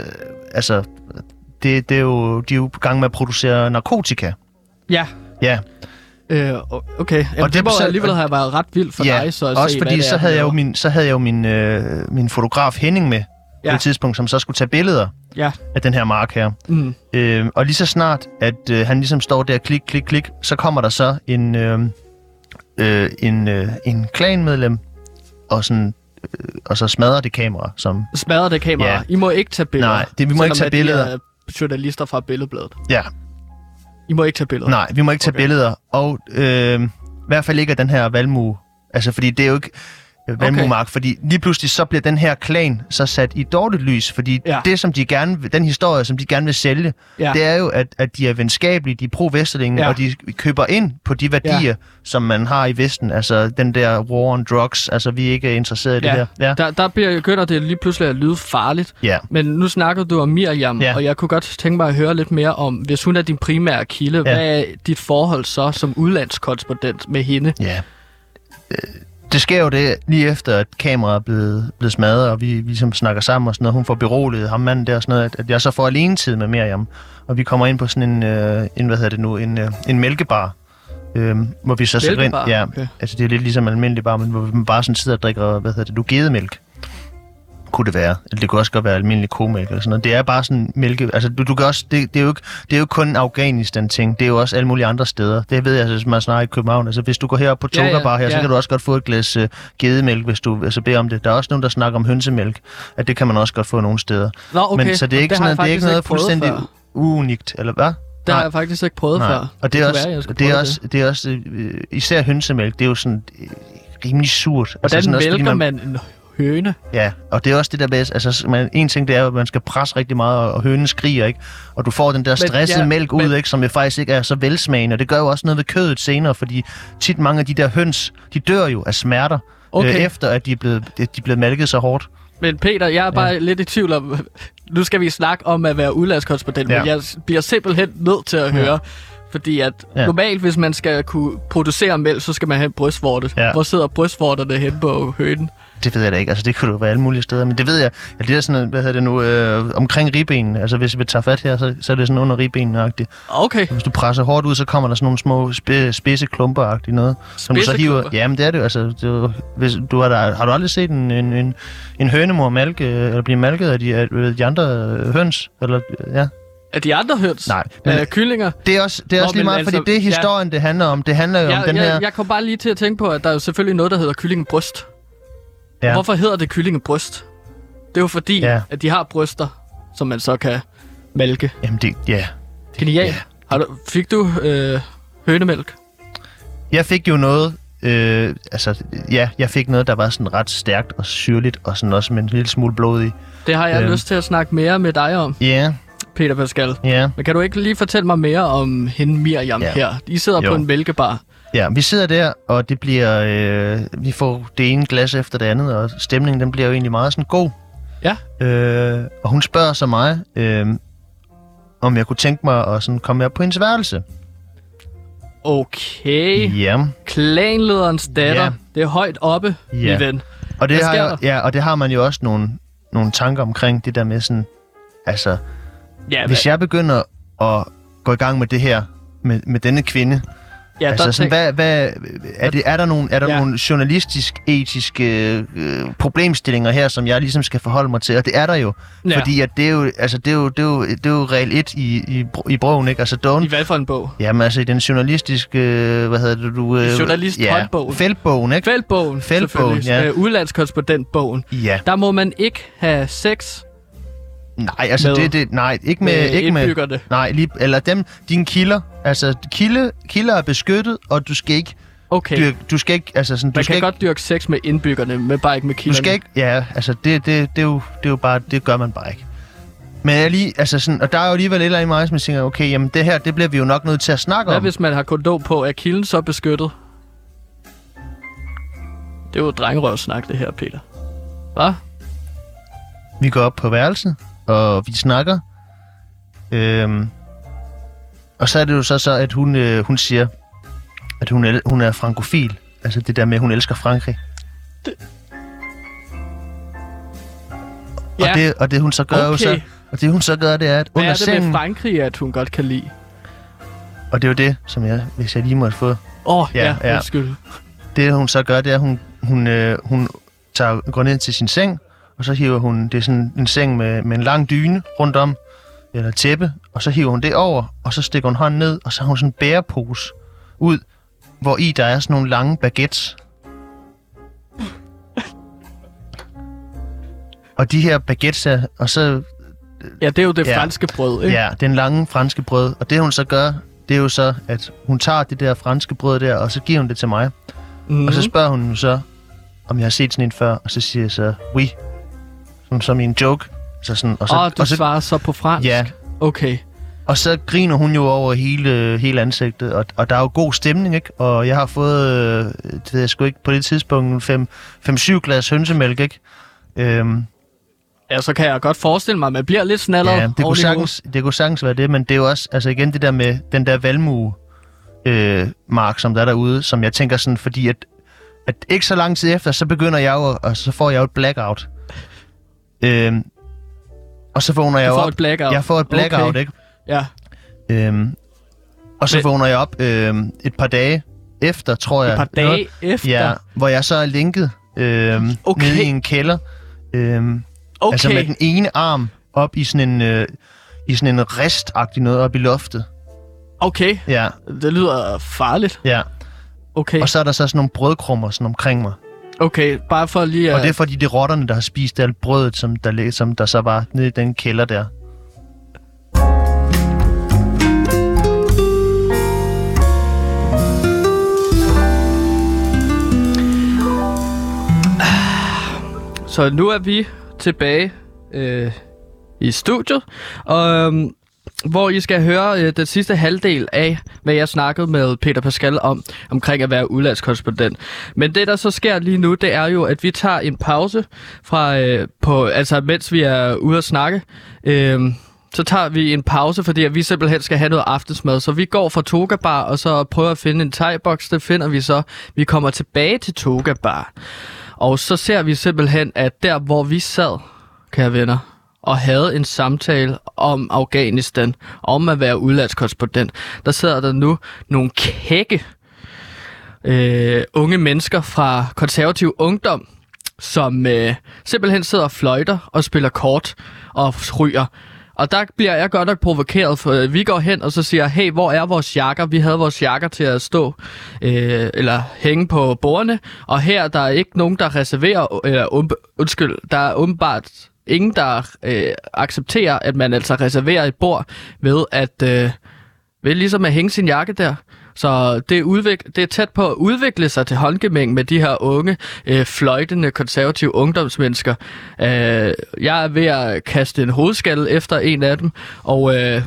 altså, det, det er jo, de er jo i gang med at producere narkotika. Ja. Ja, Øh, okay. Jamen, Og det, det må så- alligevel have været ret vildt for ja, dig, så at også se, fordi så er, havde, jeg jo min, så havde jeg jo min, øh, min fotograf Henning med ja. på et tidspunkt, som så skulle tage billeder Ja. af den her mark her. Mm. Øh, og lige så snart, at øh, han ligesom står der, klik, klik, klik, så kommer der så en, øh, øh, en, øh, en klanmedlem, og, sådan, øh, og så smadrer det kamera, som, Smadrer det kamera. Ja. I må ikke tage billeder. Nej, det- vi må ikke tage billeder. er journalister fra Billedbladet. ja, I må ikke tage billeder. nej, vi må ikke tage okay. billeder, og øh, i hvert fald ikke af den her valmue, altså fordi det er jo ikke valmuemark, okay. fordi lige pludselig så bliver den her klan så sat i dårligt lys, fordi Ja. det som de gerne, vil- den historie, som de gerne vil sælge, Ja. det er jo, at, at de er venskabelige, de er pro-vesterlinge, Ja. og de køber ind på de værdier, ja. som man har i Vesten. Altså den der war on drugs, altså vi er ikke interesseret i det Ja. her. Ja. Der, der bliver, begynder det lige pludselig at lyde farligt. ja. Men nu snakkede du om Miriam, Ja. og jeg kunne godt tænke mig at høre lidt mere om, hvis hun er din primære kilde, Ja. hvad er dit forhold så som udlandskorrespondent med hende? Ja. Øh, Det sker jo det lige efter, at kameraet er blevet, blevet smadret, og vi, vi ligesom snakker sammen og sådan noget. Hun får beroliget ham manden der og sådan noget, at, at jeg så får alene tid med Miriam. Og vi kommer ind på sådan en, øh, en hvad hedder det nu, en, øh, en mælkebar. Øh, hvor vi så sætter ind. Ja, Okay. altså det er lidt ligesom en almindelig bar, men hvor vi bare sådan sidder og drikker, hvad hedder det nu, gedemælk. Kunne det være. Eller det kunne også godt være almindelig komælk eller sådan noget. Det er bare sådan mælke... Altså, du, du kan også... Det, det, er jo ikke, det er jo ikke kun Afghanistan-ting. Det er jo også alle mulige andre steder. Det ved jeg, altså, man snakker i København. Altså, hvis du går herop på Ja, ja, Bar her, ja. så kan du også godt få et glas uh, gedemælk, hvis du altså, beder om det. Der er også nogen, der snakker om hønsemælk. At det kan man også godt få nogle steder. Nå, okay. Men så det er ikke, har sådan, noget, det er ikke noget prøvet fuldstændig før. unikt, eller hvad? Det har Nej. jeg faktisk ikke prøvet før. Og det er også, være, jeg skulle det er også, det er også øh, især hønsemælk, det er jo sådan øh, rimelig surt. Hvordan sådan også, fordi vælger man en høne? Ja, og det er også det der med, altså man, en ting det er, at man skal presse rigtig meget, og, og hønen skriger, ikke? Og du får den der stressede ja, mælk ud, men- ikke? Som jo faktisk ikke er så velsmagende, og det gør jo også noget ved kødet senere, fordi tit mange af de der høns, de dør jo af smerter, Okay. øh, efter at de er, blevet, de er blevet malket så hårdt. Men Peter, jeg er bare ja. lidt i tvivl om... Nu skal vi snakke om at være udlandskorrespondent, ja. Ja. men jeg bliver simpelthen nødt til at høre... Fordi at ja. Ja. normalt, hvis man skal kunne producere mælk, så skal man have brystvorte. Ja. Hvor sidder brystvorterne hen på hønen? Det ved jeg da ikke, altså det kunne jo være alle mulige steder, men det ved jeg, ja, det er sådan, noget, hvad hedder det nu, øh, omkring ribben, altså hvis vi tager fat her, så, så er det sådan under ribben-agtigt. Okay. Hvis du presser hårdt ud, så kommer der sådan nogle små sp- spidse klumper noget. Som du så hiver. Jamen det er det jo. Altså, det jo hvis, du har, da, har du aldrig set en, en, en, en hønemor malke, eller blive malket af de, af de andre øh, høns? Eller, ja. Er de andre høns? Nej, Men, øh, kyllinger? Det er også, det er Nå, også lige meget, altså, fordi det er ja. historien, det handler om. Det handler jo Jeg, om den jeg, her... jeg kom bare lige til at tænke på, at der er jo selvfølgelig noget, der hedder kyllingebryst. Ja. Hvorfor hedder det kyllingebryst? Det er jo fordi, ja. At de har bryster, som man så kan malke. Jamen det, ja. Genialt. Ja. Har du, fik du øh, hønemælk? Jeg fik jo noget... Øh, altså, ja, jeg fik noget, der var sådan ret stærkt og syrligt, og sådan også med en lille smule blod i. Det har jeg Øhm. lyst til at snakke mere med dig om, Ja, Peter Pascal. ja. Men kan du ikke lige fortælle mig mere om hende Miriam Ja. her? I sidder Jo. på en mælkebar. Ja, vi sidder der, og det bliver, øh, vi får det ene glas efter det andet, og stemningen den bliver jo egentlig meget sådan god. Ja. Øh, og hun spørger så mig, øh, om jeg kunne tænke mig at sådan komme med på hendes værelse. Okay. Ja. Klanlederens datter. Ja. Det er højt oppe, Ja. min ven. Og det, Hvad har jeg, ja, og det har man jo også nogle, nogle tanker omkring, det der med sådan, altså, Ja, hvis jeg begynder at gå i gang med det her, med, med denne kvinde, ja, altså der sådan, hvad, hvad, er, det, er der nogle, er der Ja. nogle journalistisk-etiske øh, problemstillinger her, som jeg ligesom skal forholde mig til? Og det er der jo. Ja. Fordi at det er jo, altså, det er jo, det er jo, det er jo regel 1 i, i, i brogen, ikke? Altså, don't, I hvad for en bog? Jamen altså i den journalistiske, øh, hvad hedder det, du... Øh, journalisthåndbogen. Ja, feltbogen, ikke? Feltbogen, Feltbogen, ja. Øh, udlandskorrespondentbogen. Ja. Der må man ikke have sex Nej, altså Med- det, det, nej, ikke med, med ikke med, nej, lige, eller dem, dine kilder, altså kilde, kilder er beskyttet, og du skal ikke Okay. dyrke, du skal ikke, altså sådan, du Man skal kan ikke, godt dyrke sex med indbyggerne, men bare ikke med du kilderne. skal ikke, ja, altså det, det, det, er jo, det er jo bare, det gør man bare ikke. Men jeg lige, altså sådan, og der er jo alligevel et eller andet i mig, som jeg tænker, okay, jamen det her, det bliver vi jo nok nødt til at snakke Hvad om. hvis man har kondom på? Er kilden så beskyttet? Det er jo drengerøvsnak, det her, Peter. Hvad? Vi går op på værelset, og vi snakker. Øhm, og så er det jo så, så at hun, øh, hun siger, at hun, el- hun er frankofil. Altså det der med, at hun elsker Frankrig. Ja, Og, det, og det hun så gør jo Okay. så, og det hun så gør, det er, at hvad under er det sengen, med Frankrig, at hun godt kan lide? og det er jo det, som jeg, hvis jeg lige måtte få, Åh, oh, Ja, ja, ja, ja. undskyld. det hun så gør, det er, at hun, hun, øh, hun tager, går ned til sin seng, og så hiver hun, det er sådan en seng med, med en lang dyne rundt om, eller tæppe, og så hiver hun det over, og så stikker hun hånden ned, og så har hun sådan en bærepose ud, hvor i der er sådan nogle lange baguettes. og de her baguettes er, og så, Ja, det er jo det Ja. franske brød, ikke? ja, den lange franske brød, og det hun så gør, det er jo så, at hun tager det der franske brød der, og så giver hun det til mig. Mm-hmm. Og så spørger hun så, om jeg har set sådan en før, og så siger jeg så, oui, som, som i en joke. Så sådan, og, så, oh, du og, så, svarer så på fransk? Ja. Okay. og så griner hun jo over hele, hele ansigtet, og, og der er jo god stemning, ikke? Og jeg har fået, øh, det ved jeg sgu ikke, på det tidspunkt, 5-7 glas hønsemælk, ikke? Øhm, Ja, så kan jeg godt forestille mig, at man bliver lidt snallere ja, det kunne, sagtens, det kunne sagtens være det, men det er jo også, altså igen det der med den der valmue, øh, mark, som der er derude, som jeg tænker sådan, fordi at, at ikke så lang tid efter, så begynder jeg jo, og så får jeg jo et blackout. Øhm, og så vågner jeg Du jo får op. et blackout. Jeg får et blackout, Okay. ikke? Ja. Øhm, og så Men- vågner jeg op øhm, et par dage efter, tror jeg. Et par dage efter? Ja, hvor jeg så er linket øhm, Okay. nede i en kælder. Øhm, Okay. Altså med den ene arm op i sådan en, øh, i sådan en ristagtig noget op i loftet. Okay. Ja, Det lyder farligt. ja. Okay. Og så er der så sådan nogle brødkrummer sådan omkring mig. Okay, bare for lige at... Og det er fordi, det er rotterne, der har spist alt brødet, som der, som der så var nede i den kælder der. Så nu er vi tilbage øh, i studiet, og, øhm, hvor I skal høre øh, den sidste halvdel af, hvad jeg snakkede med Peter Pascal om, omkring at være udlandskorrespondent. Men det, der så sker lige nu, det er jo, at vi tager en pause fra, øh, på, altså mens vi er ude at snakke. Øh, så tager vi en pause, fordi at vi simpelthen skal have noget aftensmad. Så vi går fra Toga Bar, og så prøver at finde en thai-boks. Det finder vi så. Vi kommer tilbage til Toga Bar. Og så ser vi simpelthen, at der hvor vi sad, kære venner, og havde en samtale om Afghanistan, om at være udlandskorrespondent, der sidder der nu nogle kække øh, unge mennesker fra konservativ ungdom, som øh, simpelthen sidder og fløjter og spiller kort og ryger. Og der bliver jeg godt nok provokeret, for øh, vi går hen og så siger, hey, hvor er vores jakker? Vi havde vores jakker til at stå øh, eller hænge på bordene, og her der er ikke nogen, der reserverer, øh, eller undskyld, der er åbenbart ingen, der øh, accepterer, at man altså reserverer et bord ved at, øh, ved ligesom at hænge sin jakke der. Så det er, udvik- det er tæt på at udvikle sig til håndgemæng med de her unge, øh, fløjtende, konservative ungdomsmennesker. Øh, jeg er ved at kaste en hovedskalle efter en af dem, og... Øh,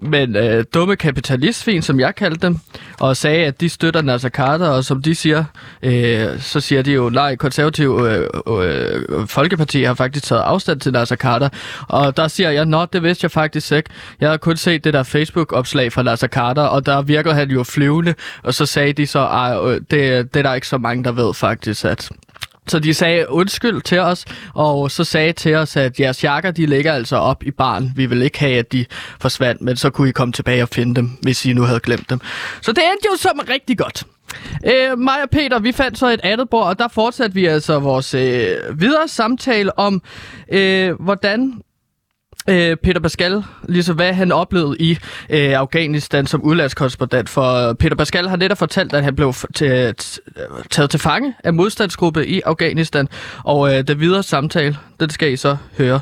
men øh, dumme kapitalistfin, som jeg kaldte dem, og sagde, at de støtter Nasser Carter, og som de siger, øh, så siger de jo, nej, konservativ øh, øh, Folkeparti har faktisk taget afstand til Nasser Carter, og der siger jeg, nå, det vidste jeg faktisk ikke. Jeg har kun set det der Facebook-opslag fra Nasser Carter, og der virker han jo flyvende, og så sagde de så, øh, det, det er der ikke så mange, der ved faktisk, at så de sagde undskyld til os, og så sagde til os, at jeres jakker, de ligger altså op i baren. Vi vil ikke have, at de forsvandt, men så kunne I komme tilbage og finde dem, hvis I nu havde glemt dem. Så det endte jo som rigtig godt. Øh, mig og Peter, vi fandt så et andet bord, og der fortsatte vi altså vores øh, videre samtale om, øh, hvordan øh, Peter Pascal, lige så hvad han oplevede i øh, Afghanistan som udlandskorrespondent. For Peter Pascal har netop fortalt, at han blev til, taget til fange af modstandsgruppe i Afghanistan. Og øh, det videre samtale, den skal I så høre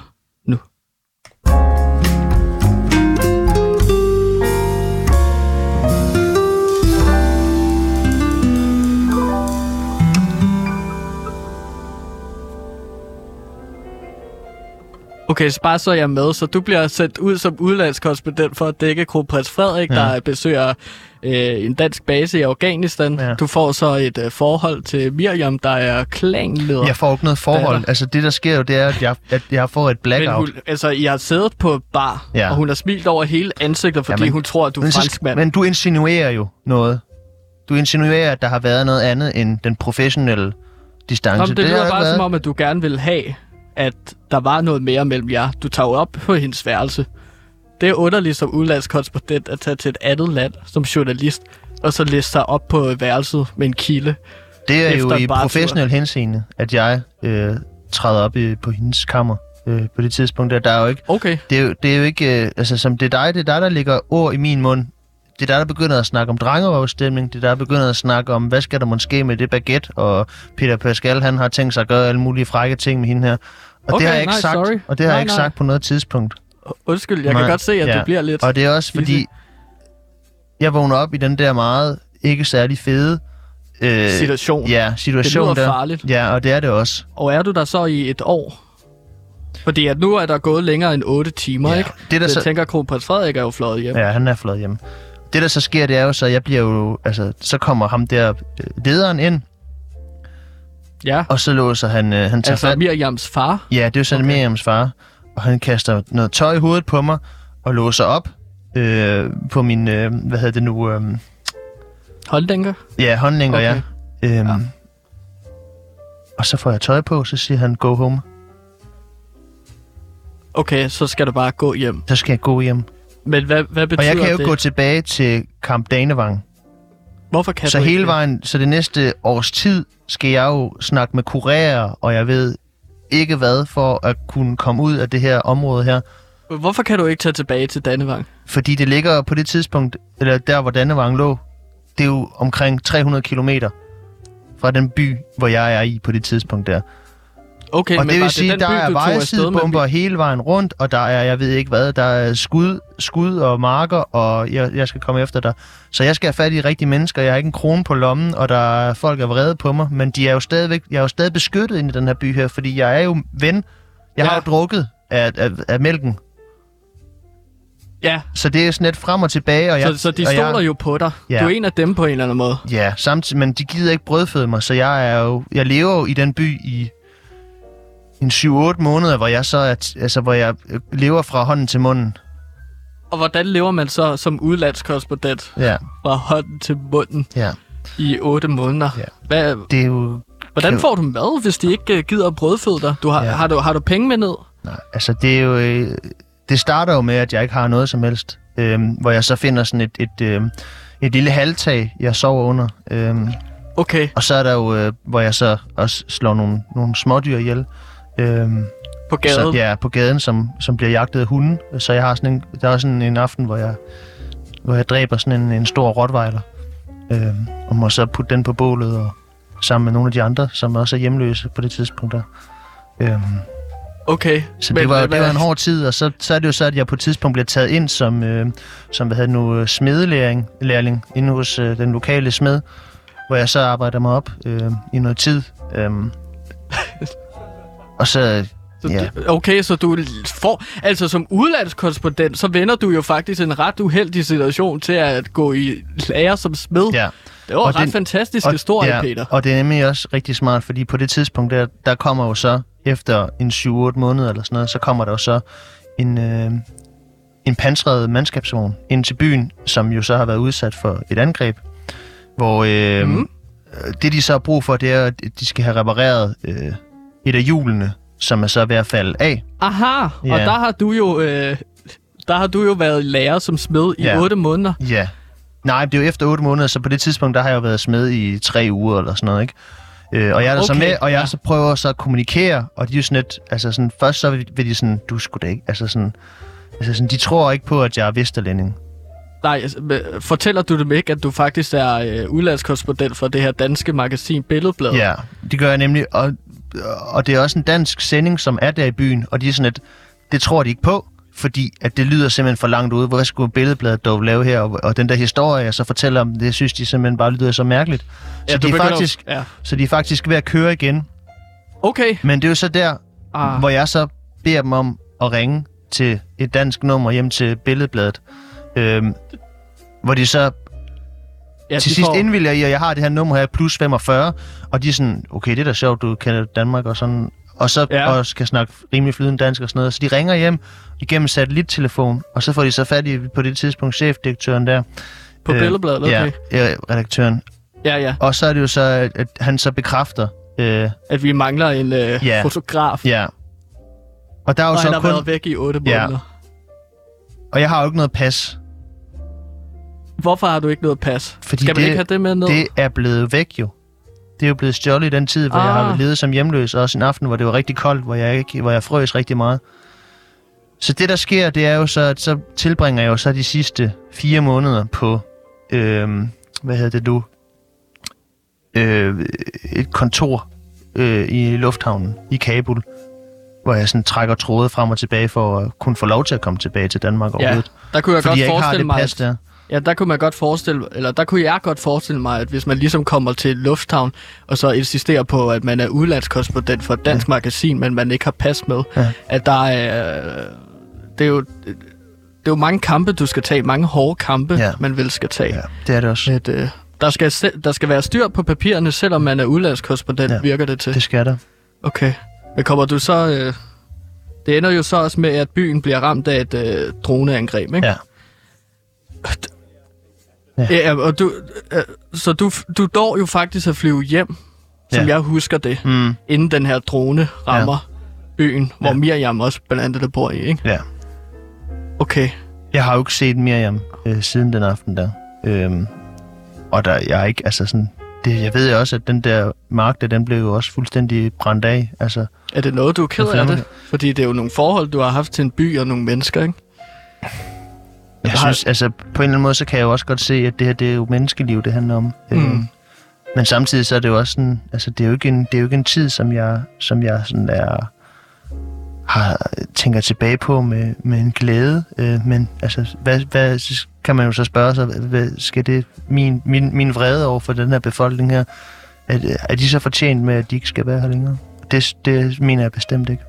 Okay, så bare så er jeg med. Så du bliver sendt ud som udlandskorrespondent for at dække kronprins Frederik, Ja. der besøger øh, en dansk base i Afghanistan. Ja. Du får så et øh, forhold til Miriam, der er klanleder. Jeg får ikke noget forhold. Datter. Altså, det der sker jo, det er, at jeg, at jeg får et Men blackout. hun, altså, I har siddet på bar, Ja. og hun har smilt over hele ansigtet, fordi Jamen, ja, hun tror, at du er men, så, franskmand. men du insinuerer jo noget. Du insinuerer, at der har været noget andet end den professionelle distance. Nå, men det, det lyder bare været. som om, at du gerne vil have, at der var noget mere mellem jer. Du tager jo op på hendes værelse. Det er underligt som udlandskorrespondent at tage til et andet land som journalist, og så læse sig op på værelset med en kilde. Det er jo i professionel henseende, at jeg øh, træder op i, på hendes kammer øh, på det tidspunkt. Der, der er jo ikke, Okay. det, er jo, det er jo ikke, øh, altså som det er dig, det er dig, der ligger ord i min mund. Det er dig, der begynder at snakke om drengerøvstemning. Det er dig, der begynder at snakke om, hvad skal der måske med det baguette, og Peter Pascal, han har tænkt sig at gøre alle mulige frække ting med hende her. Og Okay, det har jeg ikke nej, sagt, sorry. og det har Nej, jeg ikke nej. sagt på noget tidspunkt. Undskyld, jeg Nej, kan godt se, at ja. du bliver lidt... Og det er også fordi, jeg vågner op i den der meget ikke særlig fede øh, Situation. Ja, situation Det lyder der. farligt. Ja, og det er det også. Og er du der så i et år? Fordi at nu er der gået længere end 8 timer, Ja. ikke? Det, der Så jeg tænker, at kronprins Frederik er jo fløjet hjem. Ja, han er flået hjem. Det, der så sker, det er jo så, jeg bliver jo... Altså, så kommer ham der øh, lederen ind, ja. og så låser han... Øh, han tager Altså fat. Miriams far. Ja, det er jo sådan Okay. Miriams far. Og han kaster noget tøj i hovedet på mig, og låser op øh, på min... Øh, hvad hedder det nu? Øh, Holddenker. ja, håndlænker, Okay. ja. Øhm, Ja. Og så får jeg tøj på, så siger han, go home. Okay, så skal du bare gå hjem. Så skal jeg gå hjem. Men hvad, hvad Og betyder jeg kan jo det? gå tilbage til Kamp Danevang. Hvorfor kan Så du hele ikke? vejen, så det næste års tid, skal jeg jo snakke med kurerer, og jeg ved ikke hvad, for at kunne komme ud af det her område her. Hvorfor kan du ikke tage tilbage til Dannevang? Fordi det ligger på det tidspunkt, eller der hvor Dannevang lå, det er jo omkring 300 kilometer fra den by, hvor jeg er i på det tidspunkt der. Okay, og men det vil sige, den der by, er vejsidebomber hele vejen rundt, og der er, jeg ved ikke hvad, der er skud, skud og marker, og jeg, jeg skal komme efter dig. Så jeg skal have fat i rigtige mennesker, jeg har ikke en krone på lommen, og der er folk, der er vrede på mig, men de er jo stadigvæk, jeg er jo stadig beskyttet inde i den her by her, fordi jeg er jo ven. Jeg Ja. har jo drukket af, af, af mælken, Ja, så det er sådan lidt frem og tilbage, og jeg, så, så de stoler jeg, jo på dig. Ja. Du er en af dem på en eller anden måde. Ja, samtidig, men de gider ikke brødføde mig, så jeg er jo, jeg lever jo i den by i en 7-8 måneder, hvor jeg så er, altså, hvor jeg øh, lever fra hånden til munden. Og hvordan lever man så som udlandskorrespondent Ja, fra hånden til munden ja. i 8 måneder? Ja. Hvad, Det er jo... hvordan får du mad, hvis de ikke øh, gider brødføde dig? Du har, Ja. har, du, har du penge med ned? Nej, altså det er jo... øh, Det starter jo med, at jeg ikke har noget som helst. Øhm, hvor jeg så finder sådan et, et, øhm, et lille halvtag, jeg sover under. Øhm, Okay, og så er der jo, øh, hvor jeg så også slår nogle, nogle smådyr ihjel. Øhm, på gaden. Så, ja, på gaden, som, som bliver jagtet af hunden. Så jeg har sådan en, der er sådan en aften, hvor jeg, hvor jeg dræber sådan en, en stor rottweiler. Øhm, og må så putte den på bålet og sammen med nogle af de andre, som også er hjemløse på det tidspunkt der. Øhm, Okay. så det, var, det var en hård tid, og så, så er det jo så, at jeg på et tidspunkt bliver taget ind som, øh, som hvad hedder nu, øh, smedelærling lærling, inde hos øh, den lokale smed, hvor jeg så arbejder mig op øh, i noget tid. Øhm, og så, Så Ja. det, okay, så du får... Altså, som udlandskorrespondent, så vender du jo faktisk en ret uheldig situation til at gå i lære som smed. ja. Det var Og en ret den- fantastisk historie, ja, Peter. Og det er nemlig også rigtig smart, fordi på det tidspunkt, der, der kommer jo så, efter en 7-8 måneder eller sådan noget, så kommer der jo så en, øh, en pansret mandskabsvogn ind til byen, som jo så har været udsat for et angreb, hvor øh, mm. det de så har brug for, det er, at de skal have repareret øh, et af hjulene, som er så ved at falde af. Aha, og Ja. der har du jo... Øh, der har du jo været lærer som smed i Ja. 8 måneder. Ja. Nej, det er jo efter 8 måneder, så på det tidspunkt, der har jeg jo været smed i 3 uger eller sådan noget, ikke? Øh, og jeg er der så Okay, med, og jeg ja. så prøver så at kommunikere, og de er jo sådan lidt, altså sådan, først så vil de sådan, du skulle da ikke, altså sådan, altså sådan, de tror ikke på, at jeg er vesterlænding. Nej, altså, men fortæller du dem ikke, at du faktisk er øh, udlandskorrespondent for det her danske magasin Billedbladet? Ja, det gør jeg nemlig, og, og det er også en dansk sending, som er der i byen, og de er sådan lidt, det tror de ikke på, fordi at det lyder simpelthen for langt ude. Hvad skulle Billedbladet dog lave her? Og, og den der historie, jeg så fortæller om, det synes de simpelthen bare lyder så mærkeligt. ja Så, du de er faktisk, Ja. så de er faktisk ved at køre igen. Okay. Men det er jo så der, ah. hvor jeg så beder dem om at ringe til et dansk nummer hjem til Billedbladet. Øhm, hvor de så Ja, til sidst får- indvilger i, at jeg har det her nummer her, plus 45, og de er sådan, okay, det er da sjovt, du kender Danmark og sådan, og så Ja. ja. også kan snakke rimelig flydende dansk og sådan noget. Så de ringer hjem igennem satellittelefon, og så får de så fat i på det tidspunkt chefdirektøren der. På Øh, Billedbladet, okay. Ja, ja, redaktøren. Ja, ja. Og så er det jo så, at, at han så bekræfter, øh, At vi mangler en øh, Ja. fotograf. ja. Og der er jo Og så han har kun, været væk i otte Ja. måneder. og jeg har jo ikke noget pas, Hvorfor har du ikke noget pas? Fordi Skal man det- ikke have det med ned? det er blevet væk jo. Det er jo blevet stjålet i den tid, hvor ah. jeg har Ah. levet som hjemløs, og også en aften, hvor det var rigtig koldt, hvor jeg, ikke, hvor jeg frøs rigtig meget. Så det, der sker, det er jo så, at så tilbringer jeg jo så de sidste fire måneder på, øhm, hvad hedder det nu, øh, et kontor øh, i lufthavnen i Kabul, hvor jeg sådan trækker tråde frem og tilbage for at kunne få lov til at komme tilbage til Danmark ja, overhovedet. der kunne jeg Fordi godt jeg ikke har forestille det mig, pas der. Ja, der kunne man godt forestille, eller der kunne jeg godt forestille mig, at hvis man ligesom kommer til lufthavn, og så insisterer på, at man er udlandskorrespondent for et dansk ja. magasin, men man ikke har pas med, Ja. at der er, det er jo, det er jo mange kampe, du skal tage, mange hårde kampe, Ja. man vel skal tage. Ja, det er det også. At, øh, der, skal, der skal være styr på papirerne, selvom man er udlandskorrespondent. Ja. virker det til. Det skal der. Okay. Men kommer du så... Øh, det ender jo så også med, at byen bliver ramt af et øh, droneangreb, ikke? Ja. Ja, ja og du, øh, så du, du når jo faktisk at flyve hjem, som Ja. jeg husker det, Mm, inden den her drone rammer byen, hvor Ja. Miriam også blandt andet der bor i, ikke? ja. Okay. Jeg har jo ikke set Miriam øh, siden den aften der. Øhm, og der, jeg er ikke, altså sådan, det, jeg ved jo også, at den der mark, der, den blev jo også fuldstændig brændt af. Altså, Er det noget, du er ked af det? Fordi det er jo nogle forhold, du har haft til en by og nogle mennesker, ikke? Jeg har- synes, altså, på en eller anden måde, så kan jeg jo også godt se, at det her, det er jo menneskeliv, det handler om. Mm. Øhm, men samtidig så er det jo også sådan, altså, det er jo ikke en, det er jo ikke en tid, som jeg, som jeg sådan er, har, tænker tilbage på med, med en glæde. Øh, men altså, hvad, hvad, kan man jo så spørge sig, hvad, skal det, min, min, min vrede over for den her befolkning her, er, er de så fortjent med, at de ikke skal være her længere? Det, det mener jeg bestemt ikke.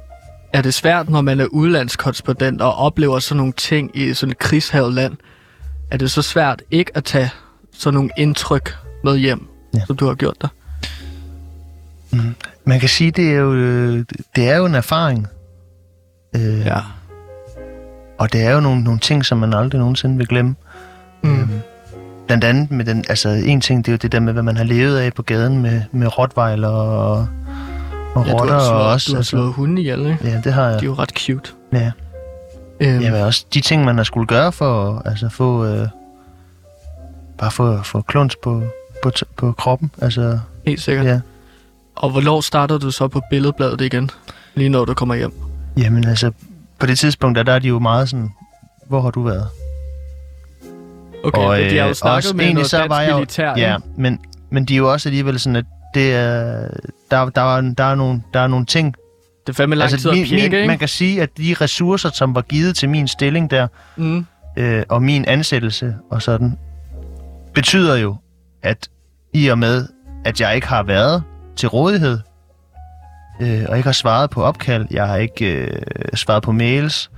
Er det svært, når man er udlandskorrespondent og oplever sådan nogle ting i sådan et krigshavet land? Er det så svært ikke at tage sådan nogle indtryk med hjem, ja. Som du har gjort der? Man kan sige, det er jo, øh, det er jo en erfaring. Øh, Ja. Og det er jo nogle, nogle ting, som man aldrig nogensinde vil glemme. Mm. Øhm, blandt andet med den, altså en ting, det er jo det der med, hvad man har levet af på gaden med, med rottweiler og, og Ja, du rotter har slået, og også. du har slået hunde ihjel, ikke? Ja, det har jeg. De er jo ret cute. Ja. Øhm, Jamen også de ting, man har skulle gøre for at altså, få, øh, bare få, få kluns på, på, på kroppen. Altså, helt sikkert. ja. Og hvornår starter du så på billedbladet igen? Lige når du kommer hjem. Jamen altså, på det tidspunkt, der, der er de jo meget sådan, hvor har du været? Okay, og, de har jo snakket også med noget så dansk var jeg militær, Ja, men, men de er jo også alligevel sådan, at det er, der, der, er, der, er nogle, der er nogle ting... Det er fandme lang tid at min, pjekke, min, ikke? man kan sige, at de ressourcer, som var givet til min stilling der, Mm. øh, og min ansættelse og sådan, betyder jo, at i og med, at jeg ikke har været til rådighed, øh, og ikke har svaret på opkald, jeg har ikke øh, svaret på mails,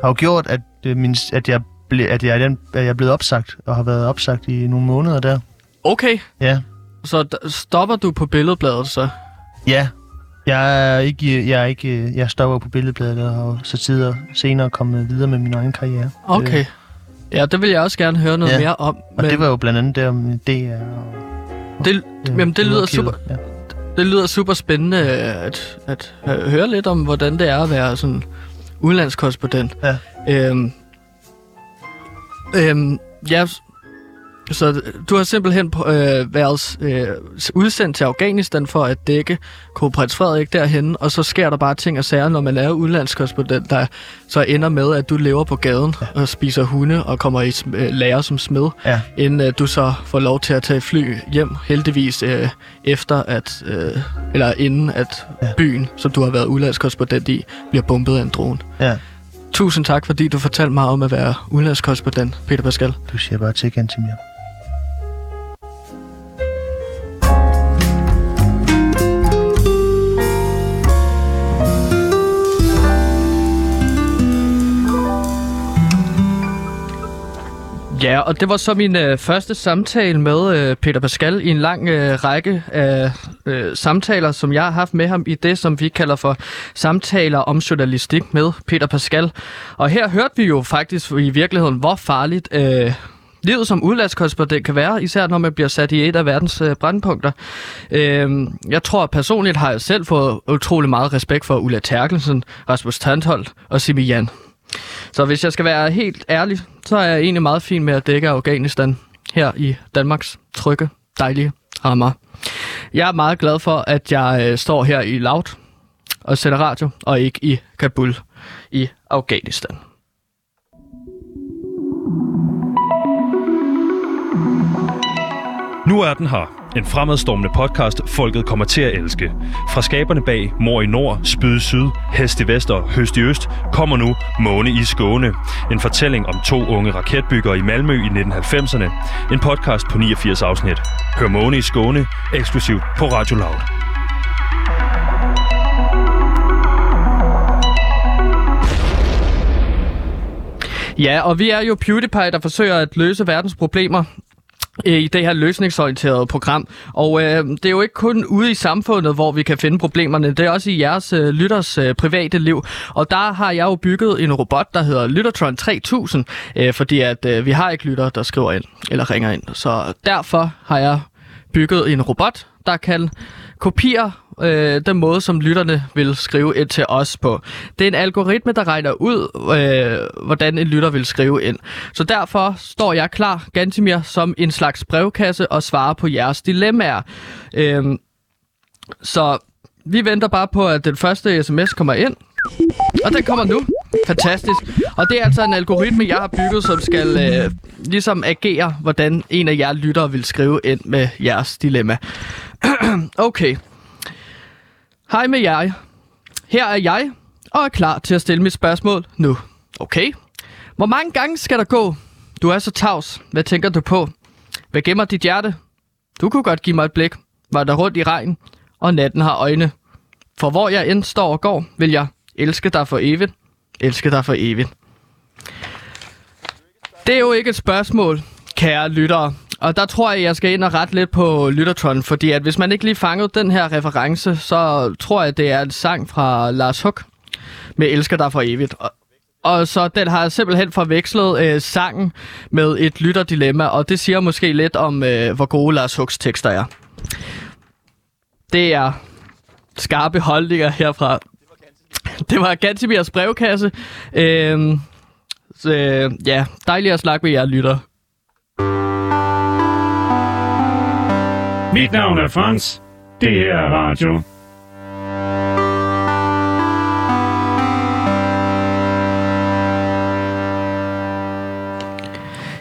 har jo gjort, at, øh, min, at, jeg ble, at, jeg, er den, at jeg er blevet opsagt, og har været opsagt i nogle måneder der. Okay, Ja, så stopper du på billedbladet så? ja. Jeg er ikke, jeg er ikke, jeg stopper på billedbladet, og så tider senere komme videre med min egen karriere. Okay. Øh, Ja, det vil jeg også gerne høre noget Ja. mere om. og det var jo blandt andet der med DR og... det, øh, jamen, det lyder super, Ja. det lyder super spændende at, at, høre lidt om, hvordan det er at være sådan udlandskorrespondent. Ja. Øhm, øhm, ja, så du har simpelthen øh, været øh, udsendt til Afghanistan for at dække kronprins Frederik derhen, og så sker der bare ting og sager, når man er udlandskorrespondent, der så ender med, at du lever på gaden ja. og spiser hunde og kommer i øh, lære som smed, Ja. inden øh, du så får lov til at tage fly hjem, heldigvis øh, efter at, øh, eller inden at ja. Byen, som du har været udlandskorrespondent i, bliver bombet af en drone. ja. Tusind tak, fordi du fortalte mig om at være udlandskorrespondent, Peter Pascal. Du siger bare til igen til mig. Ja, og det var så min øh, første samtale med øh, Peter Pascal i en lang øh, række af øh, samtaler, som jeg har haft med ham i det, som vi kalder for samtaler om journalistik med Peter Pascal. Og her hørte vi jo faktisk i virkeligheden, hvor farligt øh, livet som udlandskorrespondent kan være, især når man bliver sat i et af verdens øh, brandpunkter. Øh, jeg tror personligt har jeg selv fået utrolig meget respekt for Ulla Terkelsen, Rasmus Tandholt og Simi Jan. Så hvis jeg skal være helt ærlig, så er jeg egentlig meget fin med at dække Afghanistan her i Danmarks trygge, dejlige rammer. Jeg er meget glad for, at jeg øh, står her i Laut og sender radio, og ikke i Kabul i Afghanistan. Nu er den her. En fremadstormende podcast, folket kommer til at elske. Fra skaberne bag Mor i Nord, Spyd i Syd, Hest i Vest og Høst i Øst, kommer nu Måne i Skåne. En fortælling om to unge raketbyggere i Malmø i 1990'erne. En podcast på 89 afsnit. Hør Måne i Skåne, eksklusivt på Radio Loud. Ja, og vi er jo PewDiePie, der forsøger at løse verdens problemer Øh, i det her løsningsorienterede program. Og øh, det er jo ikke kun ude i samfundet, hvor vi kan finde problemerne. Det er også i jeres øh, lytters øh, private liv. Og der har jeg jo bygget en robot, der hedder Lyttertron 3000, øh, fordi at øh, vi har ikke lytter, der skriver ind eller ringer ind. Så derfor har jeg bygget en robot, der kan kopiere øh, den måde, som lytterne vil skrive ind til os på. Det er en algoritme, der regner ud, øh, hvordan en lytter vil skrive ind. Så derfor står jeg klar, Gantimir, som en slags brevkasse og svarer på jeres dilemmaer. Øh, så vi venter bare på, at den første sms kommer ind. Og den kommer nu. Fantastisk. Og det er altså en algoritme, jeg har bygget, som skal øh, ligesom agere, hvordan en af jer lyttere vil skrive ind med jeres dilemma. okay. Hej med jer. Her er jeg, og er klar til at stille mit spørgsmål nu. Okay. Hvor mange gange skal der gå? Du er så tavs. Hvad tænker du på? Hvad gemmer dit hjerte? Du kunne godt give mig et blik. Var der rundt i regn, og natten har øjne. For hvor jeg end står og går, vil jeg elske dig for evigt. Elske dig for evigt. Det er jo ikke et spørgsmål, kære lyttere. Og der tror jeg, jeg skal ind og rette lidt på Lyttertron, fordi at hvis man ikke lige fangede den her reference, så tror jeg, det er en sang fra Lars Huck med Elsker dig for evigt. Og, og så den har simpelthen forvekslet øh, sangen med et lytterdilemma, og det siger måske lidt om, øh, hvor gode Lars Hucks tekster er. Det er skarpe holdninger herfra. Det var Gantimirs brevkasse. Øh, så, øh, ja, dejligt at snakke med jer, lytter. Mit navn er Frans. Det her er radio.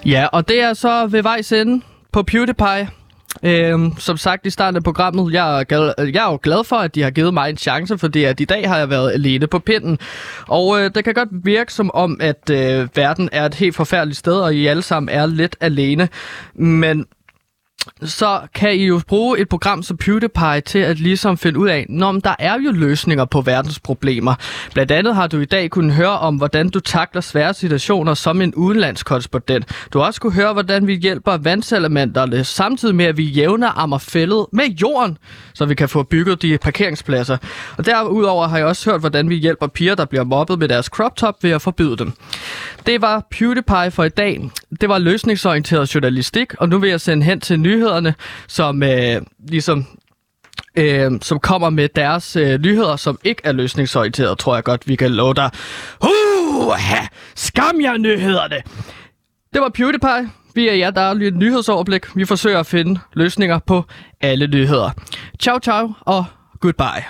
Ja, og det er så ved vejs ende på PewDiePie. Øhm, som sagt i starten af programmet, jeg er, glad, jeg er jo glad for, at de har givet mig en chance, fordi at i dag har jeg været alene på pinden. Og øh, det kan godt virke som om, at øh, verden er et helt forfærdeligt sted, og I alle sammen er lidt alene. Men så kan I jo bruge et program som PewDiePie til at ligesom finde ud af, når der er jo løsninger på verdens problemer. Blandt andet har du i dag kunnet høre om, hvordan du takler svære situationer som en udenlandskorrespondent. Du har også kunne høre, hvordan vi hjælper vandselementerne, samtidig med at vi jævner ammerfældet med jorden, så vi kan få bygget de parkeringspladser. Og derudover har jeg også hørt, hvordan vi hjælper piger, der bliver mobbet med deres crop top ved at forbyde dem. Det var PewDiePie for i dag. Det var løsningsorienteret journalistik, og nu vil jeg sende hen til nyhederne, som øh, ligesom øh, som kommer med deres øh, nyheder, som ikke er løsningsorienteret, tror jeg godt, vi kan love dig. Uh, skam jer nyhederne! Det var PewDiePie. Vi er jer, der er et nyhedsoverblik. Vi forsøger at finde løsninger på alle nyheder. Ciao, ciao og goodbye.